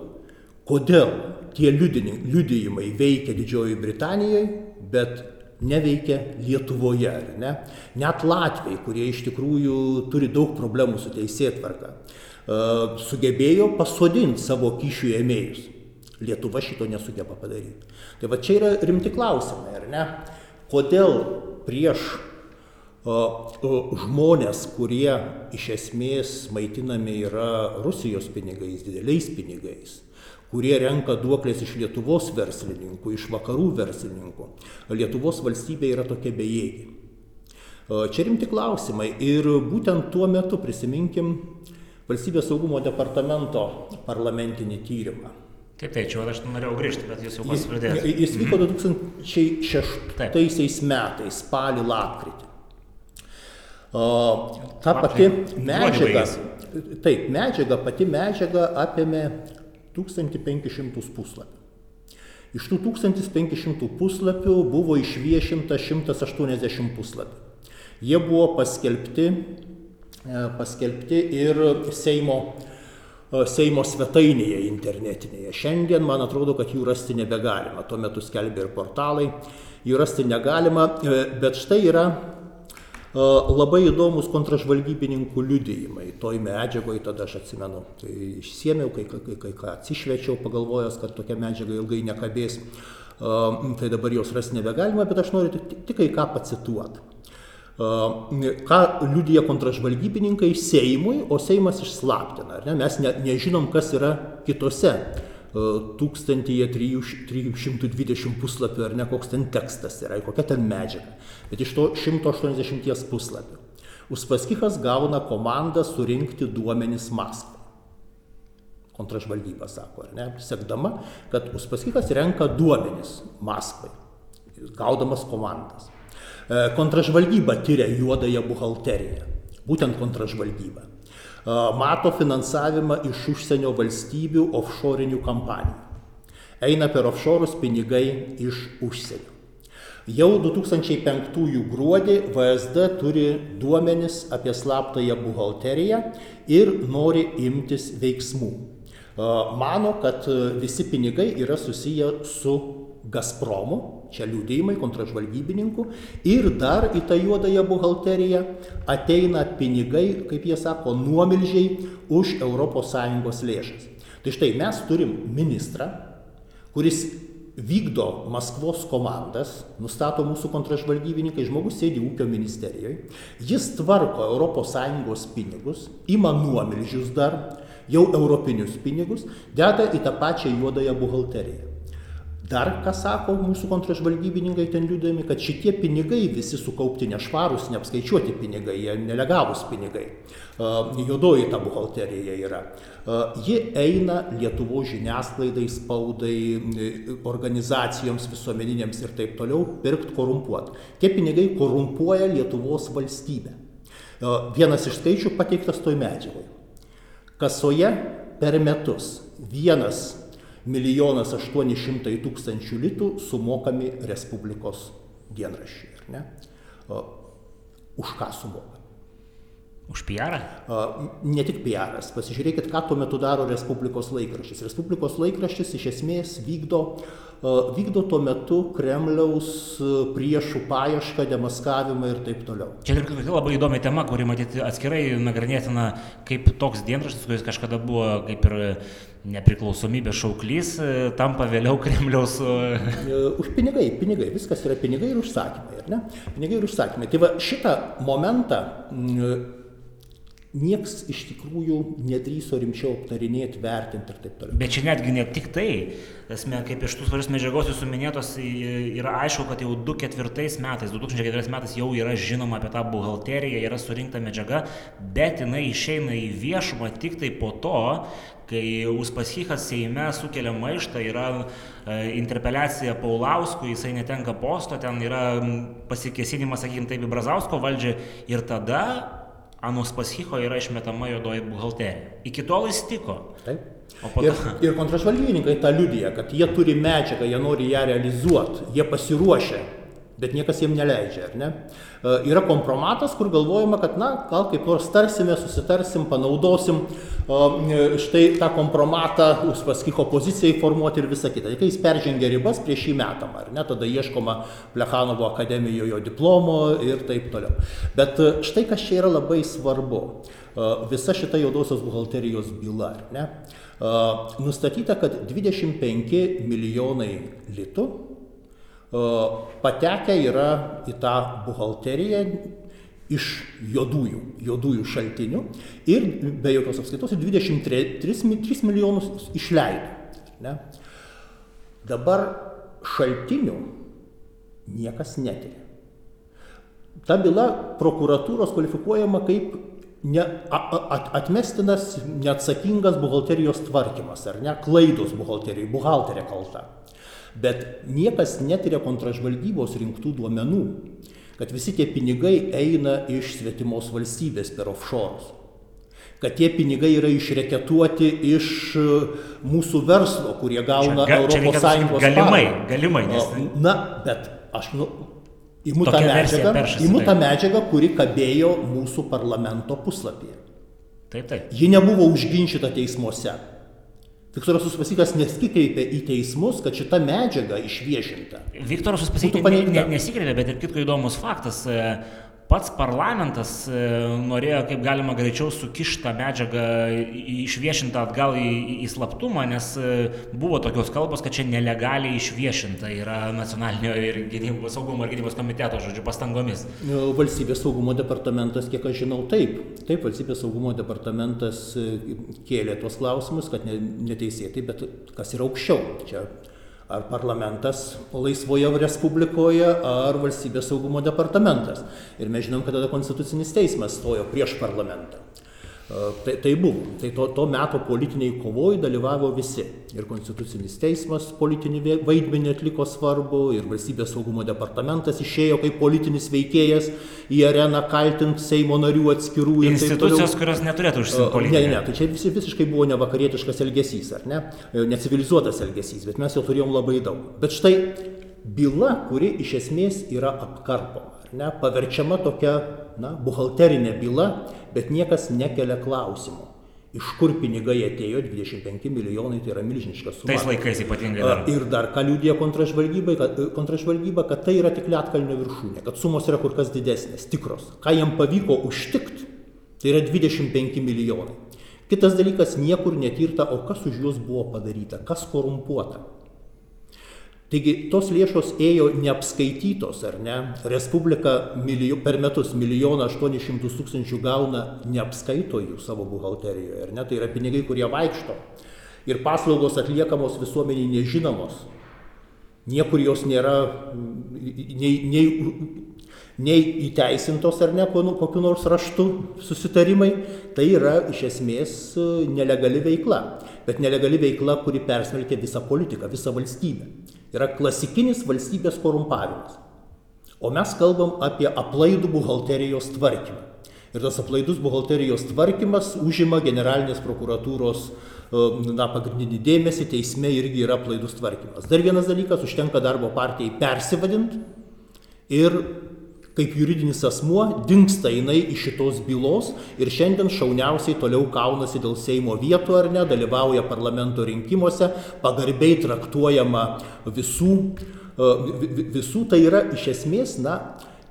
kodėl tie liudijimai veikia Didžiojoje Britanijoje, bet neveikia Lietuvoje, ar ne? Net Latvijai, kurie iš tikrųjų turi daug problemų su teisėtvarka, sugebėjo pasodinti savo kyšių ėmėjus. Lietuva šito nesugeba padaryti. Tai va čia yra rimti klausimai, ar ne? Kodėl prieš o, o, žmonės, kurie iš esmės maitinami yra Rusijos pinigais, dideliais pinigais, kurie renka duoklės iš Lietuvos verslininkų, iš vakarų verslininkų, Lietuvos valstybė yra tokia bejėgi. Čia rimti klausimai ir būtent tuo metu prisiminkim Valstybės saugumo departamento parlamentinį tyrimą Taip, tai čia aš norėjau grįžti, bet jūs jau pats pradėjote. Jis vyko 2006 metais, spalį, lapkritį. Ta pati medžiaga, taip, medžiaga, pati medžiaga apėmė 1500 puslapių. Iš tų 1500 puslapių buvo išviešinta 180 puslapių. Jie buvo paskelbti, paskelbti ir Seimo Seimo svetainėje internetinėje. Šiandien man atrodo, kad jų rasti nebegalima. Tuo metu skelbė ir portalai. Jų rasti negalima, e, bet štai yra labai įdomus kontražvalgybininkų liudijimai. Toj medžiagoje tada aš atsimenu. Tai išsiemiau, kai, kai, kai ką atsišvečiau, pagalvojęs, kad tokia medžiaga ilgai nekabės. Tai dabar jos rasti nebegalima, bet aš noriu tik, tik kai ką pacituoti ką liudija kontražvalgybininkai Seimui, o Seimas išslaptina. Ne? Mes ne, nežinom, kas yra kitose 1320 puslapių ar ne koks ten tekstas yra, kokia ten medžiaga. Bet iš to 180 puslapių. Uspaskichas gauna komandą surinkti duomenis Maskvai. Kontražvalgyba sako, ar ne? Sekdama, kad Uspaskichas renka duomenis Maskvai, gaudamas komandas. E, kontražvalgyba tyria juodąją buhalteriją. Būtent kontražvalgyba. E, mato finansavimą iš užsienio valstybių offshore'inių kampanijų. Eina per offshore'us pinigai iš užsienio. Jau 2005 gruodį VSD turi duomenis apie slaptąją buhalteriją ir nori imtis veiksmų. E, mano, kad visi pinigai yra susiję su Gazpromu, čia liūdėjimai kontražvalgybininkų, ir dar į tą juodąją buhalteriją ateina pinigai, kaip jie sako, nuomilžiai už ES lėšas. Tai štai mes turim ministrą, kuris vykdo Maskvos komandas, nustato mūsų kontražvalgybininkai, žmogus sėdi ūkio ministerijoje, jis tvarko ES pinigus, ima nuomilžius dar, jau europinius pinigus, deda į tą pačią juodąją buhalteriją. Dar ką sako mūsų kontražvalgybininkai ten liūdami, kad šitie pinigai visi sukaupti nešvarūs, neapskaičiuoti pinigai, jie nelegalūs pinigai. Juodoji ta buhalterija yra. Ji eina Lietuvo žiniasklaidai, spaudai, organizacijoms visuomeninėms ir taip toliau pirkti korumpuoti. Tie pinigai korumpuoja Lietuvos valstybę. Vienas iš skaičių pateiktas toj medžiagoje. Kasoje per metus vienas milijonas aštuoni šimtai tūkstančių litų sumokami Respublikos dienraščiai. Ne? Už ką sumokami? Už PR? Ne tik PR. Pasižiūrėkit, ką tuo metu daro Respublikos laikraštis. Respublikos laikraštis iš esmės vykdo, vykdo tuo metu Kremliaus priešų paiešką, demaskavimą ir taip toliau. Čia ir labai įdomi tema, kuri matyti atskirai nagrinėtina, kaip toks dienraštis, kuris kažkada buvo kaip ir nepriklausomybės šauklys, tampa vėliau Kremliaus. Už pinigai, pinigai, viskas yra pinigai ir užsakymai, ar ne? Pinigai ir užsakymai. Tai va šitą momentą nieks iš tikrųjų nedrįso rimčiau aptarinėti, vertinti ir taip toliau. Bet čia netgi ne tik tai, esmė, kaip iš tų svarios medžiagos jūsų minėtos, yra aišku, kad jau 2004 metais, 2004 metais jau yra žinoma apie tą buhalteriją, yra surinkta medžiaga, bet jinai išeina į viešumą tik tai po to, kai Uspaskichas Seime sukelia maištą, yra e, interpeliacija Paulauskui, jisai netenka posto, ten yra pasikesinimas, sakykime taip, į Brazausko valdžią ir tada Anus Paschicho yra išmetama juodoji buhalterija. Iki tol jis tiko. Taip. Ir, ir kontražvalgybininkai tą liudyja, kad jie turi medžiagą, jie nori ją realizuoti, jie pasiruošę bet niekas jiem neleidžia, ar ne? E, yra kompromatas, kur galvojama, kad, na, gal kaip nors tarsime, susitarsim, panaudosim e, štai tą kompromatą, Uspaskicho pozicijai formuoti ir visą kitą. Kai jis peržengia ribas prieš jį metam, ar ne, tada ieškoma Plechanovo akademijoje diplomo ir taip toliau. Bet e, štai kas čia yra labai svarbu. Visa šita juodosios buhalterijos byla, ar ne? Nustatyta, kad 25 milijonai litų patekę yra į tą buhalteriją iš juodųjų, juodųjų šaltinių ir be jokios apskaitos 23 3 milijonus išleido. Ne? Dabar šaltinių niekas netiria. Ta byla prokuratūros kvalifikuojama kaip ne, at, atmestinas neatsakingas buhalterijos tvarkymas, ar ne, klaidos buhalterijai, buhalterė kalta. Bet niekas netiria kontražvalgybos rinktų duomenų, kad visi tie pinigai eina iš svetimos valstybės per offshore. Kad tie pinigai yra išreketuoti iš e, mūsų verslo, kurie gauna čia, Europos Sąjungos galimai, paramą. galimai. Nes... Na, bet aš nu, imu tą medžiagą, imu tą medžiagą, kuri kabėjo mūsų parlamento puslapyje. Taip, taip. Ji nebuvo užginčyta teismuose. Viktoras Uspaskikas nesikreipė į teismus, kad šita medžiaga išviešinta. Viktoras Uspaskikas ne, ne, nesikreipė, bet ir kitko įdomus faktas. E, pats parlamentas e, norėjo kaip galima greičiau sukišti tą medžiagą išviešintą atgal į, į slaptumą, nes e, buvo tokios kalbos, kad čia nelegaliai išviešinta yra nacionalinio ir gynybos saugumo ir gynybos komiteto, žodžiu, pastangomis. Valstybės saugumo departamentas, kiek aš žinau, taip. Taip, valstybės saugumo departamentas e, kėlė tuos klausimus, kad neteisėtai, bet kas yra aukščiau. Čia ar parlamentas laisvoje respublikoje, ar valstybės saugumo departamentas. Ir mes žinom, kad tada konstitucinis teismas stojo prieš parlamentą. Tai, tai buvo. Tai to, to meto politiniai kovoj dalyvavo visi. Ir Konstitucinis teismas politinį vaidmenį atliko svarbu, ir Valstybės saugumo departamentas išėjo kaip politinis veikėjas į areną kaltinti Seimo narių atskirų. Institucijos, kurios neturėtų užsiimti politiką. Ne, ne, tai čia visi, visiškai buvo nevakarietiškas elgesys, ar ne? Necivilizuotas elgesys, bet mes jo turėjom labai daug. Bet štai byla, kuri iš esmės yra apkarpoma ne, paverčiama tokia na, buhalterinė byla, bet niekas nekelia klausimų. Iš kur pinigai atėjo 25 milijonai, tai yra milžiniškas suma. Tais laikais ypatingai. Dar. Ir dar ką liūdė kontražvalgyba, kad, kontražvalgyba, kad tai yra tik lietkalnio viršūnė, kad sumos yra kur kas didesnės, tikros. Ką jam pavyko užtikti, tai yra 25 milijonai. Kitas dalykas, niekur netirta, o kas už juos buvo padaryta, kas korumpuota. Taigi tos lėšos ėjo neapskaitytos, ar ne? Respublika milijo, per metus milijoną aštuonis šimtus tūkstančių gauna neapskaito jų savo buhalterijoje, ar ne? Tai yra pinigai, kurie vaikšto. Ir paslaugos atliekamos visuomeniai nežinomos. Niekur jos nėra nei, nei, nei įteisintos ar ne kokiu nors raštu susitarimai. Tai yra iš esmės nelegali veikla. Bet nelegali veikla, kuri persmelkia visą politiką, visą valstybę yra klasikinis valstybės korumpavimas. O mes kalbam apie aplaidų buhalterijos tvarkymą. Ir tas aplaidus buhalterijos tvarkymas užima generalinės prokuratūros e, na, pagrindinį dėmesį, teisme irgi yra aplaidus tvarkymas. Dar vienas dalykas, užtenka darbo partijai persivadinti ir kaip juridinis asmuo dinksta jinai iš šitos bylos ir šiandien šauniausiai toliau kaunasi dėl Seimo vietų ar ne, dalyvauja parlamento rinkimuose, pagarbiai traktuojama visų, e, visų. Tai yra iš esmės, na,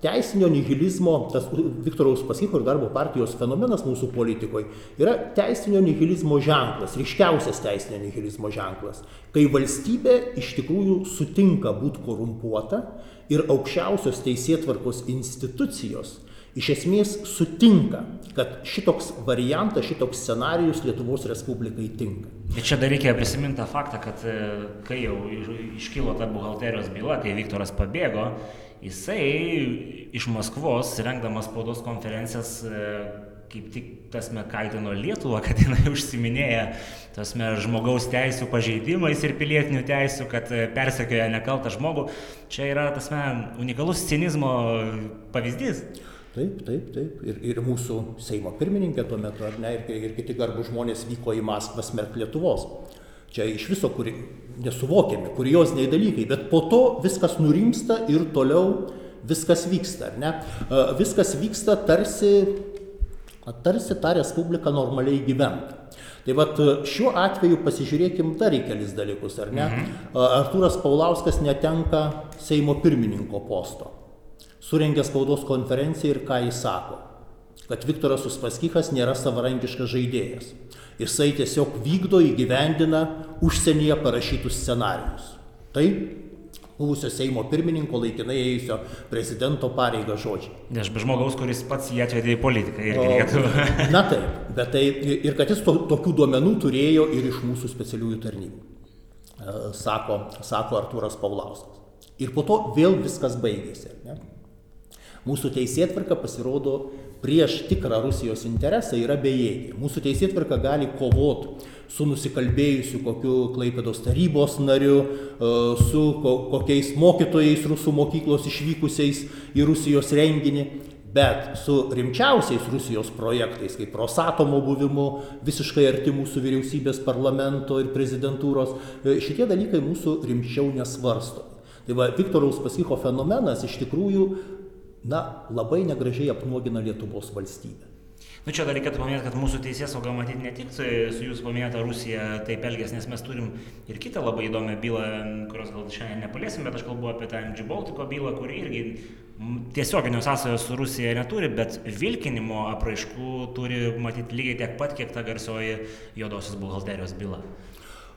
teisinio nihilizmo, tas Viktoro Uspaskicho ir darbo partijos fenomenas mūsų politikoje yra teisinio nihilizmo ženklas, ryškiausias teisinio nihilizmo ženklas, kai valstybė iš tikrųjų sutinka būti korumpuota ir aukščiausios teisėtvarkos institucijos iš esmės sutinka, kad šitoks variantas, šitoks scenarius Lietuvos Respublikai tinka. Ir čia dar reikia prisiminti tą faktą, kad e, kai jau iškilo ta buhalterijos byla, kai Viktoras pabėgo, jisai iš Maskvos, rengdamas spaudos konferencijas, e, kaip tik tasme kaltino Lietuvą, kad jinai užsiminėja tasme žmogaus teisų pažeidimais ir pilietinių teisų, kad e, persekioja nekaltą žmogų. Čia yra tasme unikalus cinizmo pavyzdys. Taip, taip, taip. Ir, ir mūsų Seimo pirmininkė tuo metu, ar ne, ir, ir kiti garbų žmonės vyko į Maskvą smerkti Lietuvos. Čia iš viso kuri, nesuvokiami, kurioziniai dalykai, bet po to viskas nurimsta ir toliau viskas vyksta, ar ne? Viskas vyksta tarsi tarsi ta respublika normaliai gyventų. Tai vad šiuo atveju pasižiūrėkim dar į kelis dalykus, ar ne? Mhm. Artūras Paulauskas netenka Seimo pirmininko posto. Surengė spaudos konferenciją ir ką jis sako? Kad Viktoras Uspaskichas nėra savarankiškas žaidėjas. Jisai tiesiog vykdo įgyvendina užsienyje parašytus scenarius. Tai buvusio Seimo pirmininko laikinai ėjusio prezidento pareigą žodžiai. Ne, aš be žmogaus, kuris pats jį atvedė į politiką irgi reikėtų. Na taip, bet tai ir kad jis to, tokių duomenų turėjo ir iš mūsų specialiųjų tarnybų, e, sako, sako Artūras Paulauskas. Ir po to vėl viskas baigėsi. Ne? Mūsų teisėtvarka pasirodo prieš tikrą Rusijos interesą yra bejėgė. Mūsų teisėtvarka gali kovoti su nusikalbėjusiu kokiu Klaipėdos tarybos nariu, e, su kokiais mokytojais rusų mokyklos išvykusiais į Rusijos renginį, bet su rimčiausiais Rusijos projektais, kaip Rosatomo buvimu, visiškai arti mūsų vyriausybės parlamento ir prezidentūros, e, šitie dalykai mūsų rimčiau nesvarsto. Tai va, Viktoraus Pasicho fenomenas iš tikrųjų na, labai negražiai apnuogina Lietuvos valstybę. Nu čia dar reikėtų paminėti, kad mūsų teisės sauga matyti ne tik su jūsų paminėta Rusija taip elgės, nes mes turim ir kitą labai įdomią bylą, kurios gal šiandien nepaliesim, bet aš kalbu apie tą MG Baltiko bylą, kuri irgi tiesioginių sąsajų su Rusija neturi, bet vilkinimo apraiškų turi matyti lygiai tiek pat, kiek ta garsioji juodosios buhalterijos byla.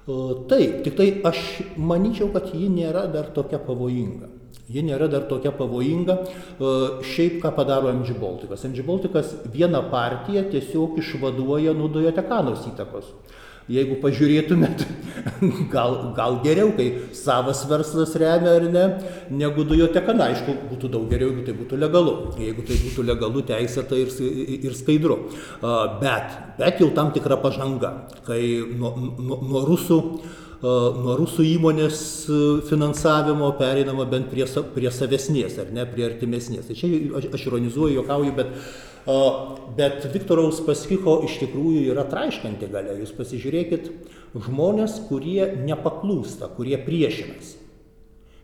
Taip, tik tai aš manyčiau, kad ji nėra dar tokia pavojinga. Ji nėra dar tokia pavojinga. E, šiaip ką padaro MG Baltikas? MG Baltikas vieną partiją tiesiog išvaduoja nuo dujotekanos įtakos. Jeigu pažiūrėtumėt, gal, gal geriau, kai savas verslas remia ar ne, negu dujoteka, na, aišku, būtų daug geriau, jeigu tai būtų legalu, jeigu tai būtų legalu, teisėta ir, ir skaidru. Bet, bet jau tam tikra pažanga, kai nuo, nuo, nuo rusų nuo rusų įmonės finansavimo pereinama bent prie, prie savesnės, ar ne, prie artimesnės. Tai čia aš, ironizuoju, juokauju, bet, bet Viktoro Uspaskicho iš tikrųjų yra traiškanti galia. Jūs pasižiūrėkit, žmonės, kurie nepaklūsta, kurie priešinasi.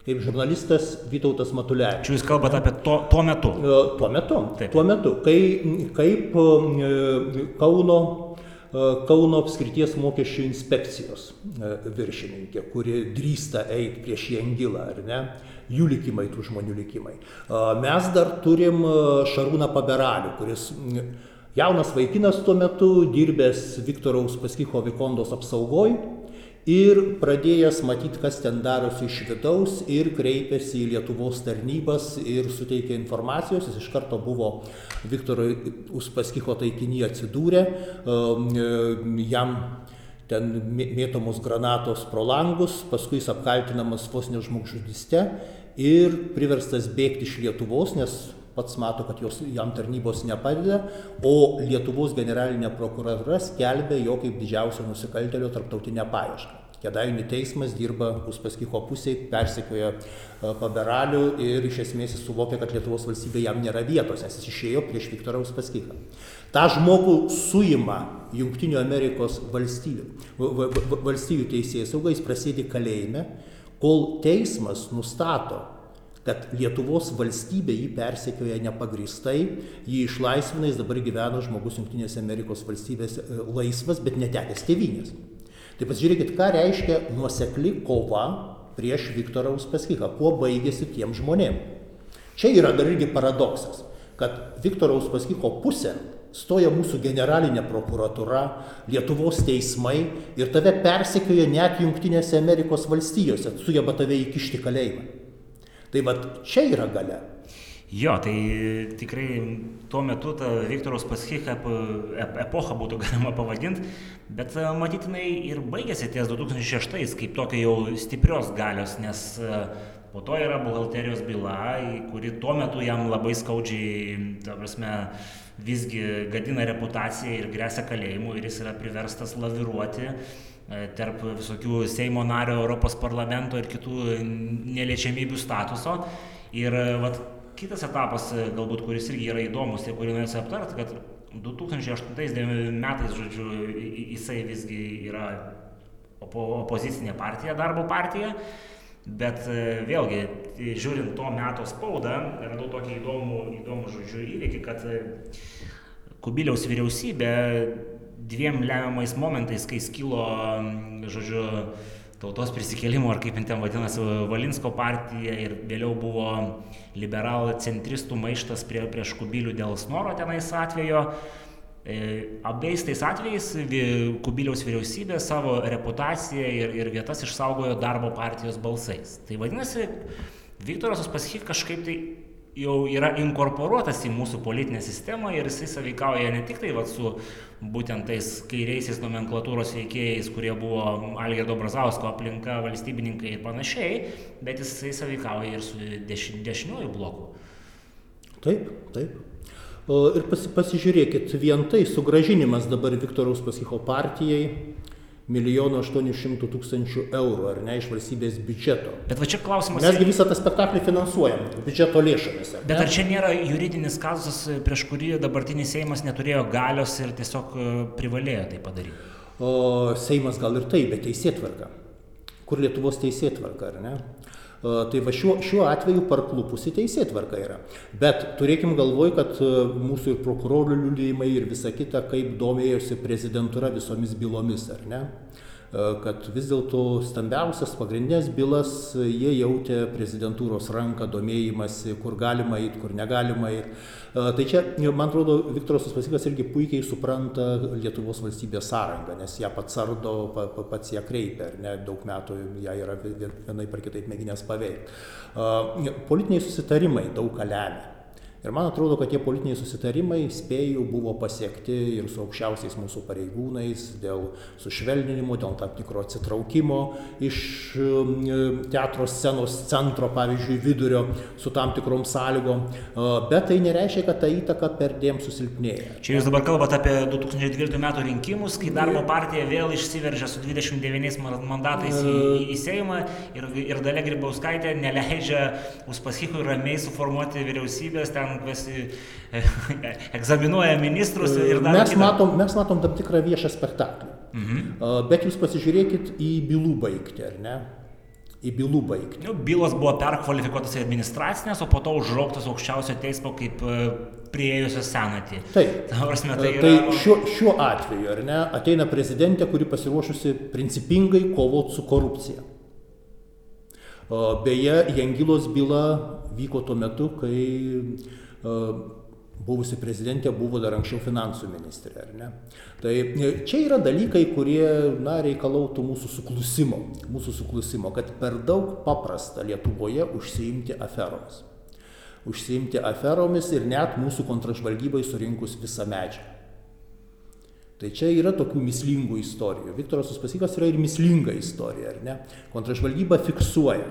Kaip žurnalistas Vytautas Matulevičius. Jūs kalbate apie to, tuo metu. Tuo metu. Taip. Tuo metu, kai, kaip Kauno Kauno apskrities mokesčių inspekcijos viršininkė, kuri drįsta eiti prieš Jengilą, ar ne, jų likimai, tų žmonių likimai. Mes dar turim Šarūną Paberalių, kuris jaunas vaikinas tuo metu, dirbęs Viktoro Uspaskicho Vikondos apsaugoj, ir pradėjęs matyti, kas ten darosi iš vidaus ir kreipėsi į Lietuvos tarnybas ir suteikė informacijos, jis iš karto buvo Viktoro Uspaskicho taikinį atsidūrė, um, jam ten mėtomos granatos pro langus, paskui jis apkaltinamas vos nežmogžudyste ir priverstas bėgti iš Lietuvos, nes pats mato, kad jos, jam tarnybos nepadeda, o Lietuvos generalinė prokuratūra skelbia jo kaip didžiausio nusikaltelio tarptautinę paiešką. Kedainių teismas dirba Uspaskicho pusėje, persekioja e, Paberalių ir iš esmės jis suvokia, kad Lietuvos valstybė jam nėra vietos, nes jis išėjo prieš Viktorą Uspaskichą. Ta žmogų suima Junktinių Amerikos valstybių, valstybių teisėjai saugais prasėdi kalėjime, kol teismas nustato kad Lietuvos valstybė jį persekioja nepagristai, jį išlaisvina, jis dabar gyvena žmogus Junktinėse Amerikos valstybėse e, laisvas, bet netekęs tėvynės. Tai pasižiūrėkit, ką reiškia nuosekli kova prieš Viktorą Uspaskichą, kuo baigėsi tiem žmonėm. Čia yra dar irgi paradoksas, kad Viktoro Uspaskicho pusė stoja mūsų generalinė prokuratūra, Lietuvos teismai ir tave persekioja net Junktinėse Amerikos valstijose, sugeba tave įkišti kalėjimą. Tai vad čia yra gale. Jo, tai tikrai tuo metu tą Viktoros Paschich epochą būtų galima pavadinti, bet matytinai ir baigėsi ties 2006, kaip tokia jau stiprios galios, nes po to yra buhalterijos byla, kuri tuo metu jam labai skaudžiai, ta prasme, visgi gadina reputaciją ir grėsia kalėjimu ir jis yra priverstas laviruoti E, tarp visokių Seimo nario, Europos parlamento ir kitų neliečiamybių statuso. Ir e, vat, kitas etapas, e, galbūt, kuris irgi yra įdomus ir kurį norėsiu aptarti, kad 2008 metais, žodžiu, jisai visgi yra opo, opozicinė partija, darbo partija. Bet vėlgi, žiūrint to meto spaudą, radau tokį įdomų, įdomų žodžiu, įvykį, kad Kubiliaus vyriausybė dviem lemiamais momentais, kai skilo, žodžiu, tautos prisikėlimo, ar kaip ten vadinasi, Valinsko partija ir vėliau buvo liberalų centristų maištas prie, prieš Kubilių dėl snoro tenais atvejo. E, abiejais tais atvejais Kubiliaus vyriausybė savo reputaciją ir, ir vietas išsaugojo darbo partijos balsais. Tai vadinasi, Viktoras Uspaskich kažkaip tai jau yra inkorporuotas į mūsų politinę sistemą ir jisai sąveikauja ne tik tai vat, su būtent tais kairiaisiais nomenklatūros veikėjais, kurie buvo Algirdo Brazausko aplinka, valstybininkai ir panašiai, bet jisai sąveikauja ir su deš, dešiniuoju bloku. Taip, taip. Ir pasi, pasižiūrėkit, vien tai sugražinimas dabar Viktoraus Pasicho partijai milijono aštuonių šimtų tūkstančių eurų, ar ne, iš valstybės biudžeto. Bet va čia klausimas. Mesgi visą tą spektaklį finansuojam biudžeto lėšomis. Ar Bet ar čia nėra juridinis kazas, prieš kurį dabartinis Seimas neturėjo galios ir tiesiog e, privalėjo tai padaryti? O Seimas gal ir taip, bet teisėtvarka. Kur Lietuvos teisėtvarka, ar ne? Tai va šiuo, šiuo atveju parklupusi teisėtvarka yra. Bet turėkim galvoj, kad mūsų ir prokurorų liūdėjimai ir visa kita, kaip domėjosi prezidentūra visomis bylomis, ar ne? Kad vis dėlto stambiausias pagrindinės bylas jie jautė prezidentūros ranką, domėjimąsi, kur galima eiti, kur negalima eiti. Tai čia, man atrodo, Viktoras Uspaskikas irgi puikiai supranta Lietuvos valstybės sąrangą, nes ją pats ardo, pats ją kreipia, ar ne, daug metų ją yra vienai par kitaip mėginęs paveikti. Politiniai susitarimai daug ką lemia. Ir man atrodo, kad tie politiniai susitarimai, spėjau, buvo pasiekti ir su aukščiausiais mūsų pareigūnais dėl sušvelninimo, dėl tam tikro atsitraukimo iš um, teatro scenos centro, pavyzdžiui, vidurio su tam tikrom sąlygom. Bet tai nereiškia, kad ta įtaka perdėm susilpnėja. Čia jūs dabar kalbate apie 2012 metų rinkimus, kai darbo partija vėl išsiveržė su 29 mandatais į, į Seimą ir, ir Dalia Grybauskaitė neleidžia Uspaskichui ramiai suformuoti vyriausybės ten kvesi, egzaminuoja ministrus ir dar. Mes matom, mes matom tam tikrą viešą spektaklį. Mhm. Bet jūs pasižiūrėkit į bylų baigti, ar ne? Į bylų baigti. Nu, bylos buvo perkvalifikuotas į administracinės, o po to užrauktas aukščiausio teismo kaip e, prieėjusios senatį. Taip. Ta prasme, tai, tai yra... šiuo, šiuo atveju, ar ne, ateina prezidentė, kuri pasiruošusi principingai kovoti su korupcija. Beje, Jangilos byla vyko tuo metu, kai buvusi prezidentė buvo dar anksčiau finansų ministrė, ar ne? Tai e, čia yra dalykai, kurie, na, reikalautų mūsų suklusimo, mūsų suklusimo, kad per daug paprasta Lietuvoje užsiimti aferomis. Užsiimti aferomis ir net mūsų kontražvalgybai surinkus visą medžiagą. Tai čia yra tokių mislingų istorijų. Viktoras Uspasikas yra ir mislinga istorija, ar ne? Kontražvalgyba fiksuoja,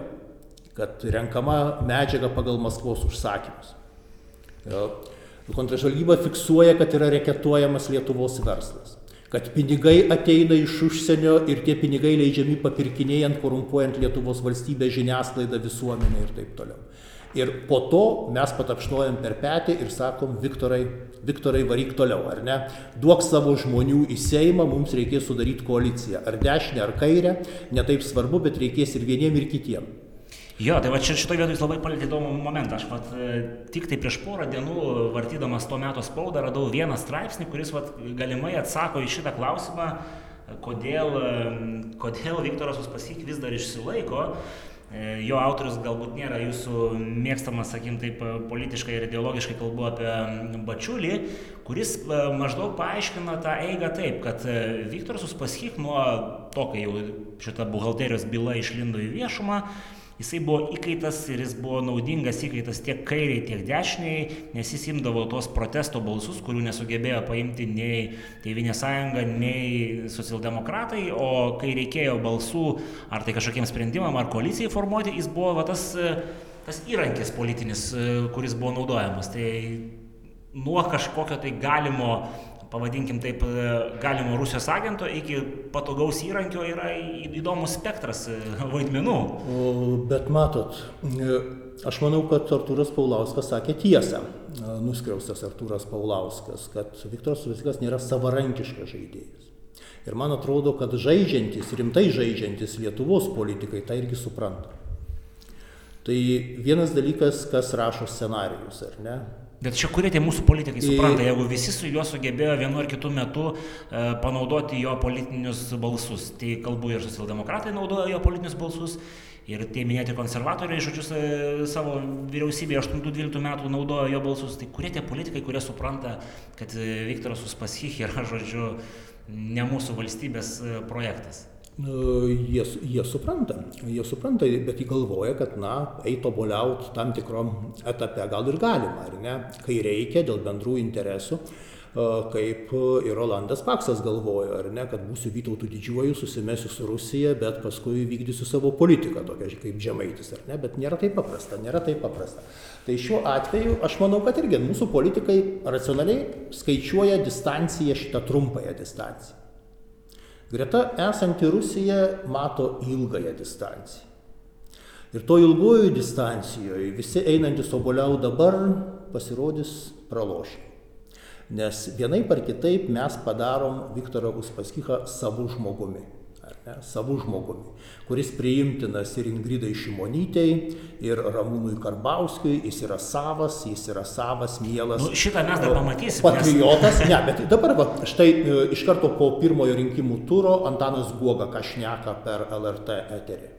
kad renkama medžiaga pagal Maskvos užsakymus Kontražvalgyba fiksuoja, kad yra reketuojamas Lietuvos verslas, kad pinigai ateina iš užsienio ir tie pinigai leidžiami papirkinėjant, korumpuojant Lietuvos valstybę, žiniasklaidą, visuomenę ir taip toliau. Ir po to mes patapšnuojam per petį ir sakom, Viktorai, Viktorai varyk toliau, ar ne? Duok savo žmonių į Seimą, mums reikės sudaryti koaliciją. Ar dešinę, ar kairę, netaip svarbu, bet reikės ir vieniem, ir kitiem. Jo, tai va čia šitoje vietoje labai palėtėte įdomų momentą. Aš vat, e, tik tai prieš porą dienų, vartydamas to meto spaudą, radau vieną straipsnį, kuris vat, galimai atsako į šitą klausimą, kodėl, e, kodėl Viktoras Uspasyk vis dar išsilaiko. E, jo autorius galbūt nėra jūsų mėgstamas, sakykim, taip politiškai ir ideologiškai kalbu apie Bačiulį, kuris maždaug paaiškina tą eigą taip, kad Viktoras Uspasyk nuo to, kai jau šita buhalterijos byla išlindo į viešumą, jisai buvo įkaitas ir jis buvo naudingas įkaitas tiek kairiai, tiek dešiniai, nes jis imdavo tos protesto balsus, kurių nesugebėjo paimti nei Tėvinė sąjunga, nei socialdemokratai, o kai reikėjo balsų ar tai kažkokiem sprendimam, ar koalicijai formuoti, jis buvo va, tas, tas įrankis politinis, kuris buvo naudojamas. Tai nuo kažkokio tai galimo pavadinkim taip, galimo Rusijos agento iki patogaus įrankio yra įdomus spektras e, vaidmenų. Bet matot, e, aš manau, kad Artūras Paulauskas sakė tiesą, e, nuskriaustas Artūras Paulauskas, kad Viktoras Uspaskichas nėra savarankiškas žaidėjas. Ir man atrodo, kad žaidžiantis, rimtai žaidžiantis Lietuvos politikai tą irgi supranta. Tai vienas dalykas, kas rašo scenarius, ar ne? Bet čia kurie tie mūsų politikai supranta, jeigu visi su juo sugebėjo vienu ar kitu metu e, panaudoti jo politinius balsus, tai kalbu ir socialdemokratai naudojo jo politinius balsus, ir tie minėti konservatoriai, žodžiu, savo vyriausybėje 8-12 metų naudojo jo balsus, tai kurie tie politikai, kurie supranta, kad Viktoras Uspaskich yra, žodžiu, ne mūsų valstybės e, projektas. Jie, jie supranta, jie supranta, bet jie galvoja, kad, na, eit toboliaut tam tikrom etape gal ir galima, ar ne, kai reikia dėl bendrų interesų, kaip ir Rolandas Paksas galvojo, ar ne, kad būsiu Vytautų didžiuoju, susimesiu su Rusija, bet paskui vykdysiu savo politiką, tokia kaip žemaitis, ar ne, bet nėra taip paprasta, nėra taip paprasta. Tai šiuo atveju aš manau, kad irgi mūsų politikai racionaliai skaičiuoja distanciją, šitą trumpąją distanciją. Greta esanti Rusija mato ilgąją distanciją. Ir to ilgojų distancijoje visi einantis oboliau dabar pasirodys pralošę. Nes vienaip ar kitaip mes padarom Viktorą Uspaskichą savų žmogumi ne, savų žmogumi, kuris priimtinas ir Ingridai Šimonytei, ir Ramūnui Karbauskiui, jis yra savas, jis yra savas, mielas. Nu, šitą mes dar pamatysime. Patriotas, nes... ne, bet dabar, va, štai e, iš karto po pirmojo rinkimų turo Antanas Guoga kažneka per LRT eterį.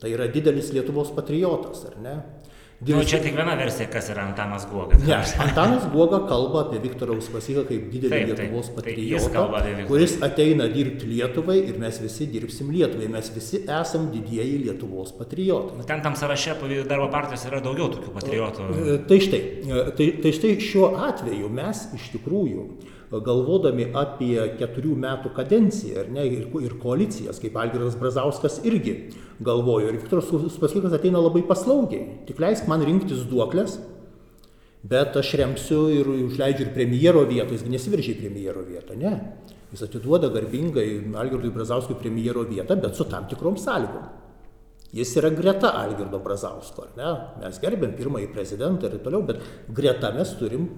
Tai yra didelis Lietuvos patriotas, ar ne? Nu, čia tik viena versija, kas yra Antanas Guoga. Ne, Antanas Guoga kalba apie Viktorą Uspasyką kaip didelį taip, Lietuvos taip, patriotą, kuris ateina dirbti Lietuvai ir mes visi dirbsim Lietuvai, mes visi esam didieji Lietuvos patriotai. Nu, ten tam sąraše darbo partijos yra daugiau tokių patriotų. E, tai štai, e, tai, tai štai šiuo atveju mes iš tikrųjų galvodami apie keturių metų kadenciją ir, ne, ir, ir koalicijas, kaip Algirdas Brazauskas irgi galvojo. Ir Viktoras Uspaskikas ateina labai paslaugiai. Tik leisk man rinktis duoklės, bet aš remsiu ir užleidžiu ir premjero vietą, jis nesiveržia į premjero vietą, ne. Jis atiduoda garbingai Algirdui Brazauskui premjero vietą, bet su tam tikrom sąlygom. Jis yra greta Algirdo Brazausko, ar ne? Mes gerbėm pirmąjį prezidentą ir toliau, bet greta mes turim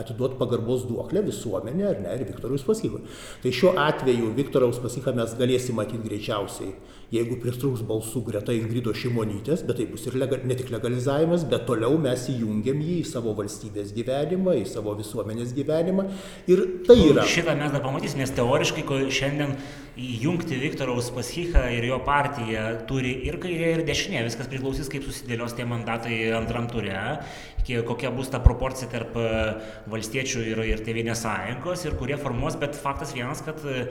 atiduoti pagarbos duoklę visuomenė ar ne ir Viktorui Uspaskichui. Tai šiuo atveju Viktorą Uspaskichą mes galėsim matyti greičiausiai, jeigu pritrūks balsų greta Ingrido Šimonytės, bet tai bus ir lega, ne tik legalizavimas, bet toliau mes įjungiam jį į savo valstybės gyvenimą, į savo visuomenės gyvenimą. Ir tai nu, yra. Šitą mes dar pamatysime, nes teoriškai šiandien įjungti Viktorą Uspaskichą ir jo partiją turi ir kairė, ir dešinė. Viskas priklausys, kaip susidėlios tie mandatai antram turė kokia bus ta proporcija tarp e, valstiečių ir, ir Tevinės sąjungos ir kurie formuos, bet faktas vienas, kad e,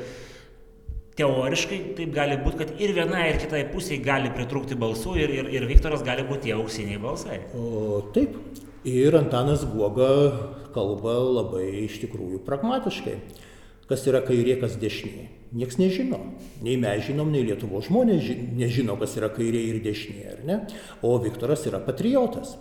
teoriškai taip gali būti, kad ir vienai, ir kitai pusiai gali pritrūkti balsų ir, ir, ir Viktoras gali būti tie auksiniai balsai. O, taip. Ir Antanas Guoga kalba labai iš tikrųjų pragmatiškai. Kas yra kairė, kas dešinė. Niekas nežino. Nei mes žinom, nei Lietuvo žmonės nežino, kas yra kairė ir dešinė? O Viktoras yra patriotas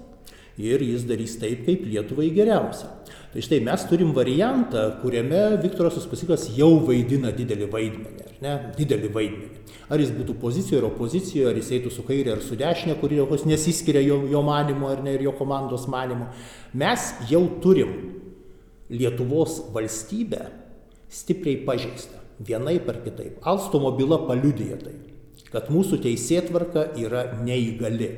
ir jis darys taip, kaip Lietuvai geriausia. Tai štai mes turim variantą, kuriame Viktoras Uspaskikas jau vaidina didelį vaidmenį, ar ne? Didelį vaidmenį. Ar jis būtų pozicijoje ar opozicijoje, ar jis eitų su kairė ar su dešinė, kuri jokios nesiskiria jo, jo manimo ar ne ir jo komandos manimo. Mes jau turim Lietuvos valstybę stipriai pažeistą. Vienai per kitaip. Alstomo byla paliudija tai, kad mūsų teisėtvarka yra neįgali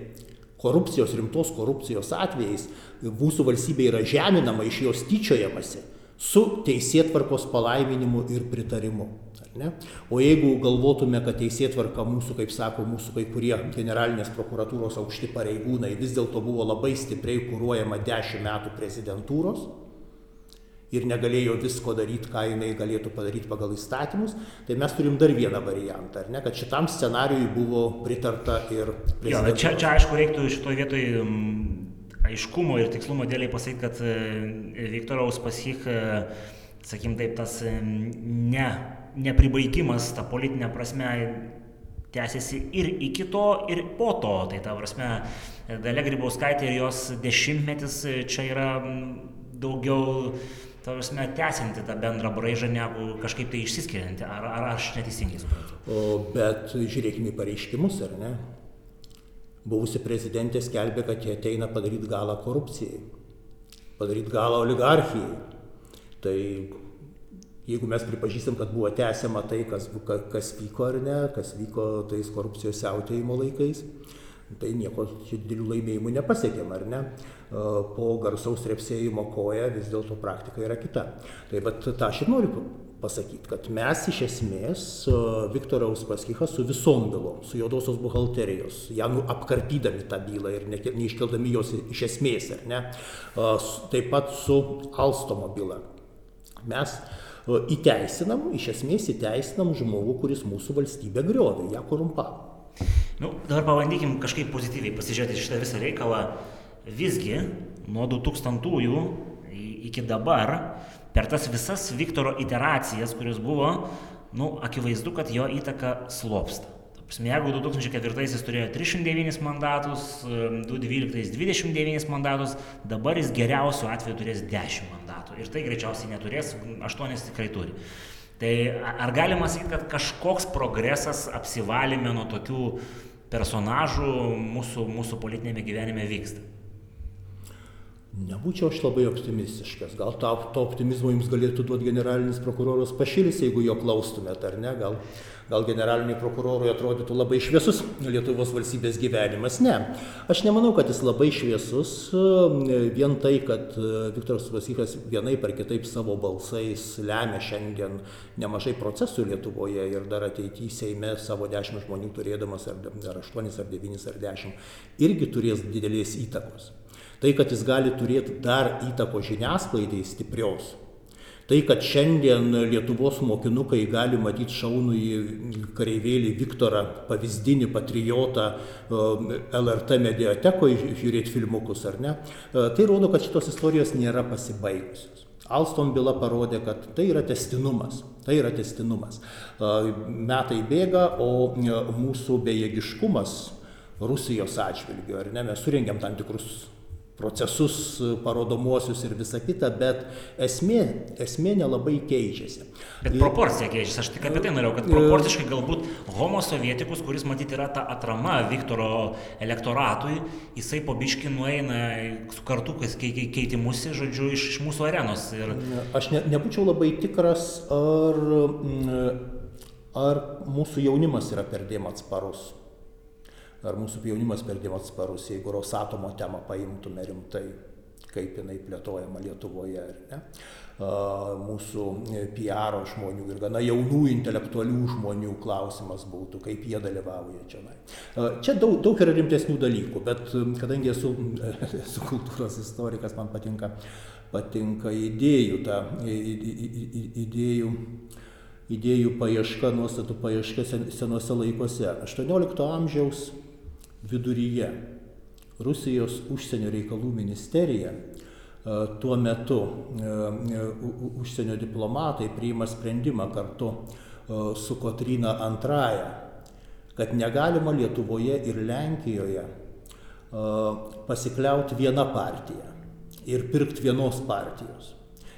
korupcijos, rimtos korupcijos atvejais mūsų valstybė yra žeminama, iš jos tyčiojamasi su teisėtvarkos palaiminimu ir pritarimu. Ne? O jeigu galvotume, kad teisėtvarka mūsų, kaip sako mūsų kai kurie generalinės prokuratūros aukšti pareigūnai, vis dėlto buvo labai stipriai kūruojama dešimt metų prezidentūros ir negalėjo visko daryti, ką jinai galėtų padaryti pagal įstatymus, tai mes turim dar vieną variantą, ar ne, kad šitam scenariui buvo pritarta ir Jo, bet čia, čia aišku reiktų šitoje vietoje aiškumo ir tikslumo dėliai pasakyti, kad e, Viktoraus pasik, sakykim taip, tas e, ne, nepribaigimas tą politinę prasme tęsiasi ir iki to, ir po to. Tai ta prasme, Dalia Grybauskaitė ir jos dešimtmetis e, čia yra daugiau ta prasme, tęsianti tą bendrą braižą, negu kažkaip tai išsiskirianti. Ar, ar aš neteisingai suprantu? O, bet žiūrėkime į pareiškimus, ar ne? Buvusi prezidentė skelbė, kad jie ateina padaryti galą korupcijai, padaryti galą oligarchijai. Tai jeigu mes pripažįstam, kad buvo tęsiama tai, kas, kas vyko ar ne, kas vyko tais korupcijos siautėjimo laikais, tai nieko didelių laimėjimų nepasiekėm, ar ne? Po garsaus repsėjimo koja vis dėlto praktika yra kita. Tai bet tą aš ir noriu pasakyti, kad mes iš esmės Viktorą Uspaskichą su visom bylom, su juodosios buhalterijos, ją nu, apkarpydami tą bylą ir ne, neiškeldami jos iš esmės, ar ne, taip pat su Alstomo byla. Mes įteisinam, iš esmės įteisinam žmogų, kuris mūsų valstybę griovė, ją korumpavo. Nu, dabar pabandykim kažkaip pozityviai pasižiūrėti šitą visą reikalą. Visgi nuo 2000-ųjų iki dabar, per tas visas Viktoro iteracijas, kurios buvo, nu, akivaizdu, kad jo įtaka slopsta. Jeigu 2004-aisiais turėjo 309 mandatus, 2012 29 mandatus, dabar jis geriausiu atveju turės 10 mandatų. Ir tai greičiausiai neturės, 8 tikrai turi. Tai ar galima sakyti, kad kažkoks progresas apsivalyme nuo tokių personažų mūsų, mūsų politinėme gyvenime vyksta? Nebūčiau aš labai optimistiškas. Gal to, to optimizmo jums galėtų duoti generalinis prokuroras Pašilis, jeigu jo klaustumėt, ar ne? Gal, gal generaliniai prokurorui atrodytų labai šviesus Lietuvos valstybės gyvenimas. Ne. Aš nemanau, kad jis labai šviesus. Vien tai, kad Viktoras Vasykas vienaip ar kitaip savo balsais lemia šiandien nemažai procesų Lietuvoje ir dar ateityje Seime savo dešimt žmonių turėdamas, ar, ar aštuonis, ar devynis, ar dešimt, irgi turės didelės įtakos. Tai, kad jis gali turėti dar įtako žiniasklaidai stiprios. Tai, kad šiandien Lietuvos mokinukai gali matyti šaunų į kareivėlį Viktorą, pavyzdinį patriotą LRT mediatekoje žiūrėti filmukus ar ne, tai rodo, kad šitos istorijos nėra pasibaigusios. Alstom byla parodė, kad tai yra testinumas. Tai yra testinumas. Metai bėga, o mūsų bejėgiškumas Rusijos atžvilgiu, ar ne, mes surengėm tam tikrus procesus parodomuosius ir visa kita, bet esmė, esmė nelabai keičiasi. Bet proporcija keičiasi, aš tik apie tai norėjau, kad proporciškai galbūt homo sovietikus, kuris matyti yra ta atrama Viktoro elektoratui, jisai po biški nueina su kartu keitimusi, žodžiu, iš, iš mūsų arenos. Ir... Aš ne, nebūčiau labai tikras, ar, ar mūsų jaunimas yra perdėm atsparus ar mūsų jaunimas perdėm atsparus, jeigu Rosatomo temą paimtume rimtai, kaip jinai plėtojama Lietuvoje, ar ne? Mūsų PR žmonių ir gana jaunų intelektualių žmonių klausimas būtų, kaip jie dalyvauja čia. Čia daug, daug yra rimtesnių dalykų, bet kadangi esu, esu kultūros istorikas, man patinka, patinka idėjų, ta, idėjų, idėjų paieška, nuostatų paieška senuose laikuose. 18 amžiaus viduryje Rusijos užsienio reikalų ministerija tuo metu užsienio diplomatai priima sprendimą kartu su Kotryna II, kad negalima Lietuvoje ir Lenkijoje pasikliauti viena partija ir pirkti vienos partijos.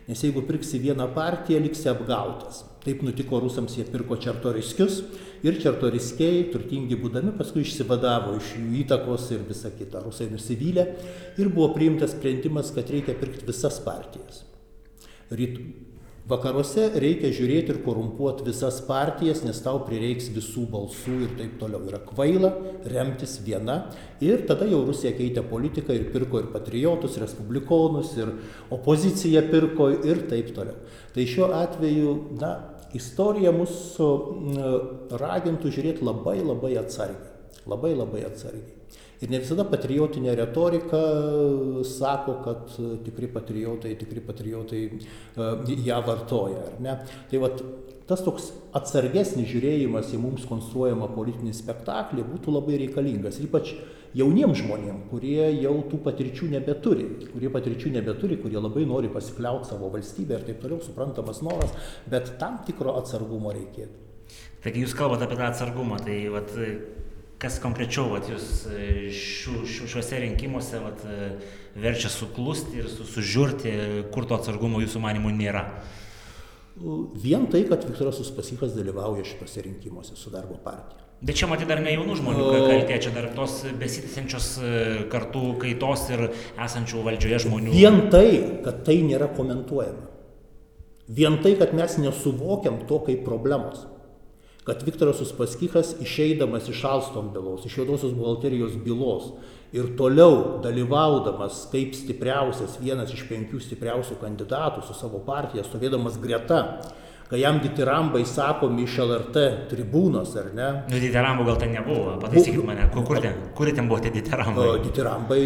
Nes jeigu pirksi vieną partiją, liksi apgautas. Taip nutiko rusams, jie pirko čartoriskius ir čartoriskiai, turtingi būdami, paskui išsivadavo iš jų įtakos ir visa kita. Rusai nusivylė ir buvo priimtas sprendimas, kad reikia pirkti visas partijas. Ryt, Vakaruose reikia žiūrėti ir korumpuoti visas partijas, nes tau prireiks visų balsų ir taip toliau. Yra kvaila remtis viena ir tada jau Rusija keitė politiką ir pirko ir patriotus, respublikonus, ir opoziciją pirko ir taip toliau. Tai šiuo atveju, na, istorija mūsų ragintų žiūrėti labai labai atsargiai. Labai labai atsargiai. Ir ne visada patriotinė retorika sako, kad tikri patriotai, tikri patriotai ją vartoja, ar ne? Tai vat, tas toks atsargesnis žiūrėjimas į mums konstruojamą politinį spektaklį būtų labai reikalingas. Ir ypač jauniems žmonėms, kurie jau tų patirčių nebeturi, kurie patirčių nebeturi, kurie labai nori pasikliauti savo valstybę ir taip toliau, suprantamas noras, bet tam tikro atsargumo reikėtų. Taigi jūs kalbate apie tą atsargumą, tai vat, kas konkrečiau vat, jūs šiu, šiu, šiuose rinkimuose vat, verčia suklusti ir su, sužiūrti, kur to atsargumo jūsų manimų nėra? Vien tai, kad Viktoras Uspasykas dalyvauja šitose rinkimuose su darbo partija. Bet čia matyti dar ne jaunų žmonių kaltė, čia dar tos besitisinčios kartų kaitos ir esančių valdžioje žmonių. Vien tai, kad tai nėra komentuojama. Vien tai, kad mes nesuvokiam to kaip problemos. Kad Viktoras Uspaskikas išeidamas iš Alstom bylos, iš juodosios buhalterijos bylos ir toliau dalyvaudamas kaip stipriausias, vienas iš penkių stipriausių kandidatų su savo partija, stovėdamas greta kai jam ditirambai sakomi iš LRT tribūnos, ar ne? Nu, ditirambų gal ten nebuvo, pataisykit mane, kur, kur, ten, kur ten buvo tie ditirambai? Ditirambai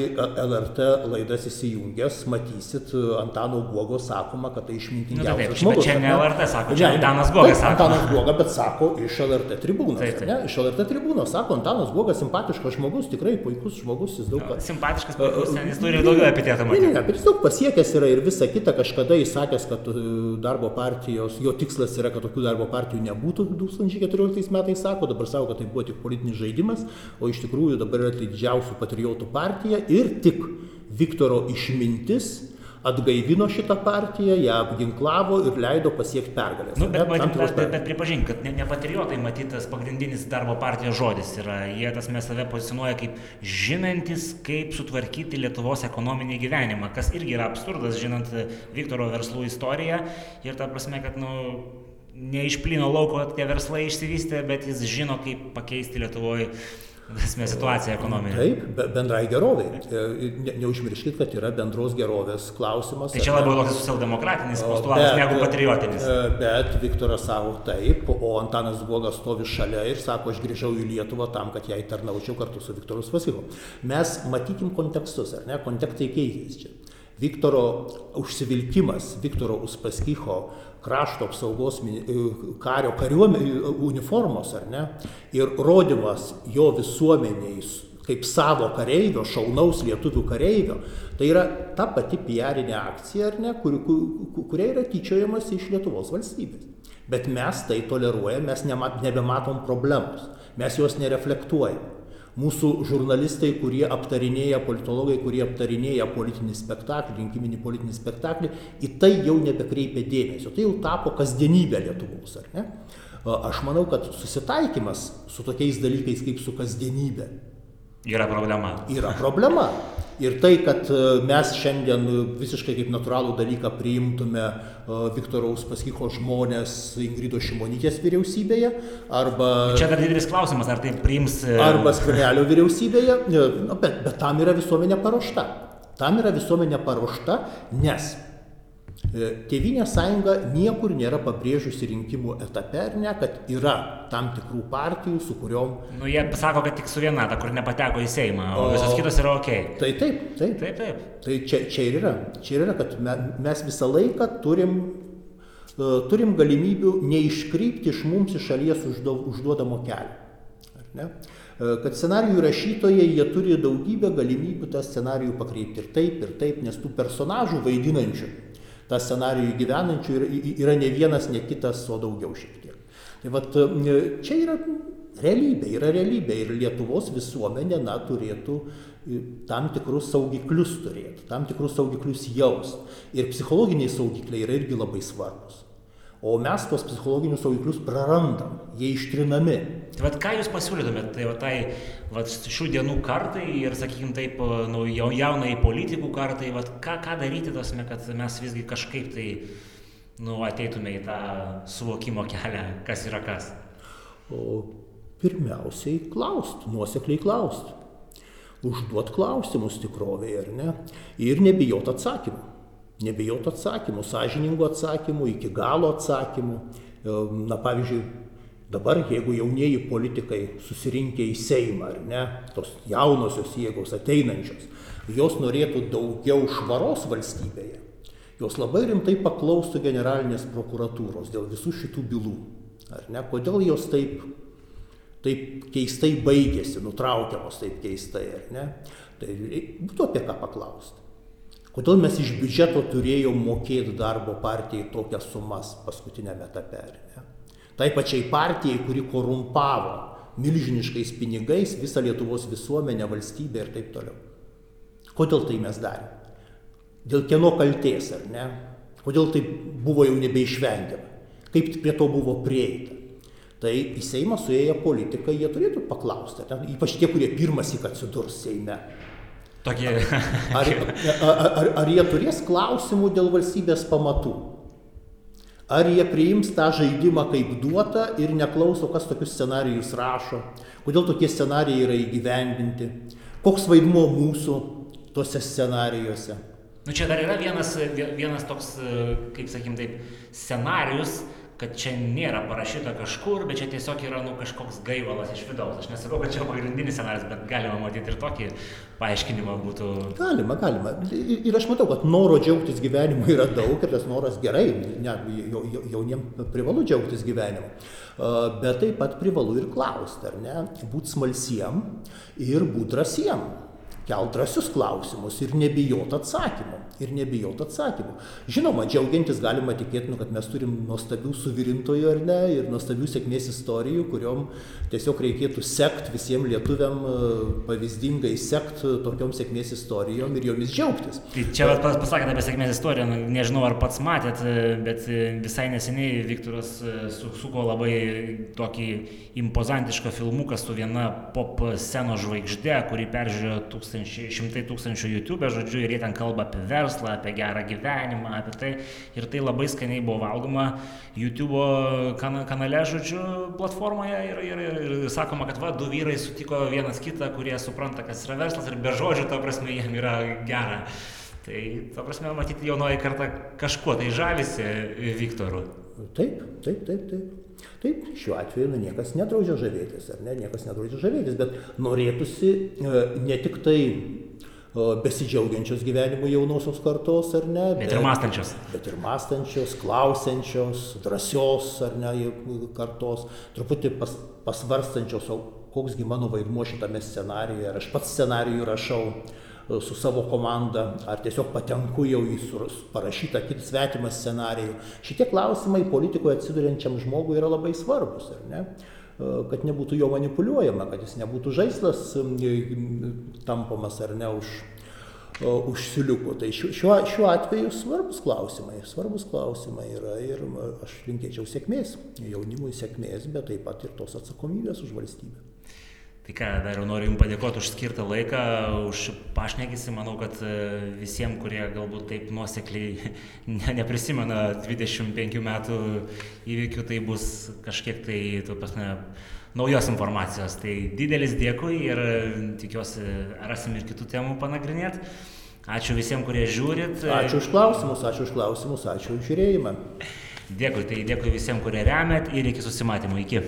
LRT laidas įsijungęs, matysit, Antano Guogo sakoma, kad tai išmintingiausias nu, taip, žmogus. Čia ne LRT sako, čia Antanas Guogas sako. Antanas Guoga, bet sako iš LRT tribūnos. Taip, taip. Ne? Iš LRT tribūnos sako, Antanas Guogas simpatiškas žmogus, tikrai puikus žmogus, jis daug... Simpatiškas, puikus, jis turi daugiau epitetų matyti. Ne, ne, bet jis daug pasiekęs yra ir visa kita, kažkada jis sakęs, kad darbo partijos, jo tikslas tikslas yra, kad tokių darbo partijų nebūtų 2014 metais sako, dabar sako, kad tai buvo tik politinis žaidimas, o iš tikrųjų dabar yra tai didžiausių patriotų partija ir tik Viktoro išmintis atgaivino šitą partiją, ją apginklavo ir leido pasiekti pergalės. Nu, bet, bet, bet, bet, bet pripažink, kad ne, ne patriotai matytas pagrindinis darbo partijos žodis yra. Jie tas mes save pozicionuoja kaip žinantis, kaip sutvarkyti Lietuvos ekonominį gyvenimą, kas irgi yra absurdas, žinant Viktoro verslų istoriją. Ir ta prasme, kad, nu, ne iš plino lauko tie verslai išsivystė, bet jis žino, kaip pakeisti Lietuvoje esmė situacija ekonominė. Taip, bendrai geroviai. Ne, neužmirškit, kad yra bendros gerovės klausimas. Tai čia labiau toks socialdemokratinis postulatas negu patriotinis. Bet Viktoras savo taip, o Antanas Guogas stovi šalia ir sako, aš grįžau į Lietuvą tam, kad jai tarnaučiau kartu su Viktoru Svasilu. Mes matykim kontekstus, ar ne? Kontekstai čia. Viktoro užsivilkimas, Viktoro Uspaskicho krašto apsaugos kario kariuomenė uniformos, ar ne, ir rodimas jo visuomeniai kaip savo kareivio, šaunaus lietuvių kareivio, tai yra ta pati piarinė akcija, ar ne, kur, kur, kuria yra tyčiojamas iš Lietuvos valstybės. Bet mes tai toleruojame, mes nemat, nebematom problemos, mes juos nereflektuojame mūsų žurnalistai, kurie aptarinėja, politologai, kurie aptarinėja politinį spektaklį, rinkiminį politinį spektaklį, į tai jau nebekreipia dėmesio. Tai jau tapo kasdienybė Lietuvos, ar ne? Aš manau, kad susitaikymas su tokiais dalykais kaip su kasdienybė Yra problema. Yra problema. Ir tai, kad mes šiandien visiškai kaip natūralų dalyką priimtume Viktoro Uspaskicho žmonės Ingrido Šimonytės vyriausybėje, arba... Čia dar didelis klausimas, ar tai priims... Arba Skvernelio vyriausybėje, bet, bet tam yra visuomenė paruošta. Tam yra visuomenė paruošta, nes Tėvinės sąjunga niekur nėra pabrėžusi rinkimų etape, ar ne, kad yra tam tikrų partijų, su kuriuom... Nu, jie sako, kad tik su viena, ta, kur nepateko į Seimą, o, o visos kitos yra ok. Tai taip, taip. Taip, taip. Tai čia, čia ir yra. Čia ir yra, kad mes visą laiką turim, uh, turim galimybių neiškrypti iš mums iš šalies uždo, užduodamo kelio. Ar ne? kad scenarijų rašytojai jie turi daugybę galimybių tą scenarijų pakreipti ir taip, ir taip, nes tų personažų vaidinančių tą scenarijų gyvenančių yra, yra ne vienas, ne kitas, o daugiau šiek tiek. Tai vat, čia yra realybė, yra realybė ir Lietuvos visuomenė na, turėtų tam tikrus saugiklius turėti, tam tikrus saugiklius jaust. Ir psichologiniai saugikliai yra irgi labai svarbus. O mes tuos psichologinius saugiklius prarandam, jie ištrinami. Tai vad ką jūs pasiūlytumėt, tai va tai vat, šių dienų kartai ir, sakykime taip, nu, jaunai politikų kartai, vat, ką, ką daryti tasme, kad mes visgi kažkaip tai nu, ateitume į tą suvokimo kelią, kas yra kas? O pirmiausiai klaust, nuosekliai klaust. Užduot klausimus tikrovėje, ar ne? Ir nebijot atsakymų nebijot atsakymų, sąžiningų atsakymų, iki galo atsakymų. Na pavyzdžiui, Dabar, jeigu jaunieji politikai susirinkę į Seimą, ar ne, tos jaunosios jėgos ateinančios, jos norėtų daugiau švaros valstybėje, jos labai rimtai paklaustų generalinės prokuratūros dėl visų šitų bylų. Ar ne, kodėl jos taip, taip keistai baigėsi, nutraukiamos taip keistai, ar ne? Tai būtų apie ką paklausti. Kodėl mes iš biudžeto turėjom mokėti darbo partijai tokias sumas paskutinėme etape? Ne? Tai pačiai partijai, kuri korumpavo milžiniškais pinigais visą Lietuvos visuomenę, valstybę ir taip toliau. Kodėl tai mes darėme? Dėl kieno kalties, ar ne? Kodėl tai buvo jau nebeišvengiama? Kaip prie to buvo prieita? Tai į Seimą suėję politikai, jie turėtų paklausti, ypač tie, kurie pirmas įk atsidurs Seime. Tokie. Ar, ar, ar, ar jie turės klausimų dėl valstybės pamatų? Ar jie priims tą žaidimą kaip duotą ir neklauso, kas tokius scenarijus rašo, kodėl tokie scenarijai yra įgyvendinti, koks vaidmuo mūsų tuose scenarijuose. Nu čia dar yra vienas, vienas toks, kaip sakykim taip, scenarius, kad čia nėra parašyta kažkur, bet čia tiesiog yra nu, kažkoks gaivalas iš vidaus. Aš nesakau, kad čia pagrindinis scenarius, bet galima matyti ir tokį paaiškinimą būtų. Galima, galima. Ir aš matau, kad noro džiaugtis gyvenimu yra daug ir tas noras gerai, net jauniems privalu džiaugtis gyvenimu. Bet taip pat privalu ir klausti, ar ne, būti smalsiem ir būti drąsiem kelt drąsius klausimus ir nebijot atsakymų. Ir nebijot atsakymų. Žinoma, džiaugiantis galima tikėti, nu, kad mes turim nuostabių suvirintojų ar ne, ir nuostabių sėkmės istorijų, kuriuom tiesiog reikėtų sekti visiems lietuviam pavyzdingai sekti tokiom sėkmės istorijom ir jomis džiaugtis. Tai čia pas, pasakėte apie sėkmės istoriją, nu, nežinau ar pats matėt, bet visai neseniai Viktoras suko labai tokį impozantišką filmuką su viena pop scenos žvaigždė, kurį peržiūrėjo tūkstančiai tūkstančiai, šimtai tūkstančių YouTube, žodžiu, ir jie ten kalba apie verslą, apie gerą gyvenimą, apie tai. Ir tai labai skaniai buvo valgoma YouTube kan kanale, žodžiu, platformoje. Ir, ir, ir, ir sakoma, kad va, du vyrai sutiko vienas kitą, kurie supranta, kas yra verslas ir be žodžių, to prasme, jiem yra gera. Tai, to prasme, matyti jaunoji karta kažkuo tai žavisi Viktoru. Taip, taip, taip, taip. Taip, šiuo atveju nu, niekas nedraudžia žavėtis, ar ne, niekas nedraudžia žavėtis, bet norėtųsi e, ne tik tai besidžiaugiančios gyvenimu jaunosios kartos, ar ne? Bet, bet ir mąstančios. Bet ir mąstančios, klausiančios, drąsios, ar ne, kartos, truputį pas, pasvarstančios, o koksgi mano vaidmuo šitame scenarijoje, ar aš pats scenarijų rašau, su savo komanda, ar tiesiog patenku jau į parašytą kitą svetimą scenarijų. Šitie klausimai politikoje atsiduriančiam žmogui yra labai svarbus, ar ne? kad nebūtų jo manipuliuojama, kad jis nebūtų žaislas tampamas ar ne už, už siliukų. Tai šiuo, šiuo atveju svarbus klausimai, svarbus klausimai yra ir aš linkėčiau sėkmės, jaunimui sėkmės, bet taip pat ir tos atsakomybės už valstybę. Tai ką, dar noriu Jums padėkoti už skirtą laiką, už pašnekėsi. Manau, kad e, visiems, kurie galbūt taip nuosekliai ne, neprisimena 25 metų įvykių, tai bus kažkiek tai, tu pasme, naujos informacijos. Tai didelis dėkui ir e, tikiuosi rasim ir kitų temų panagrinėti. Ačiū visiems, kurie žiūrit. Ačiū už klausimus, ačiū už klausimus, ačiū už žiūrėjimą. Dėkui, tai dėkui visiems, kurie remet ir iki susimatymo. Iki.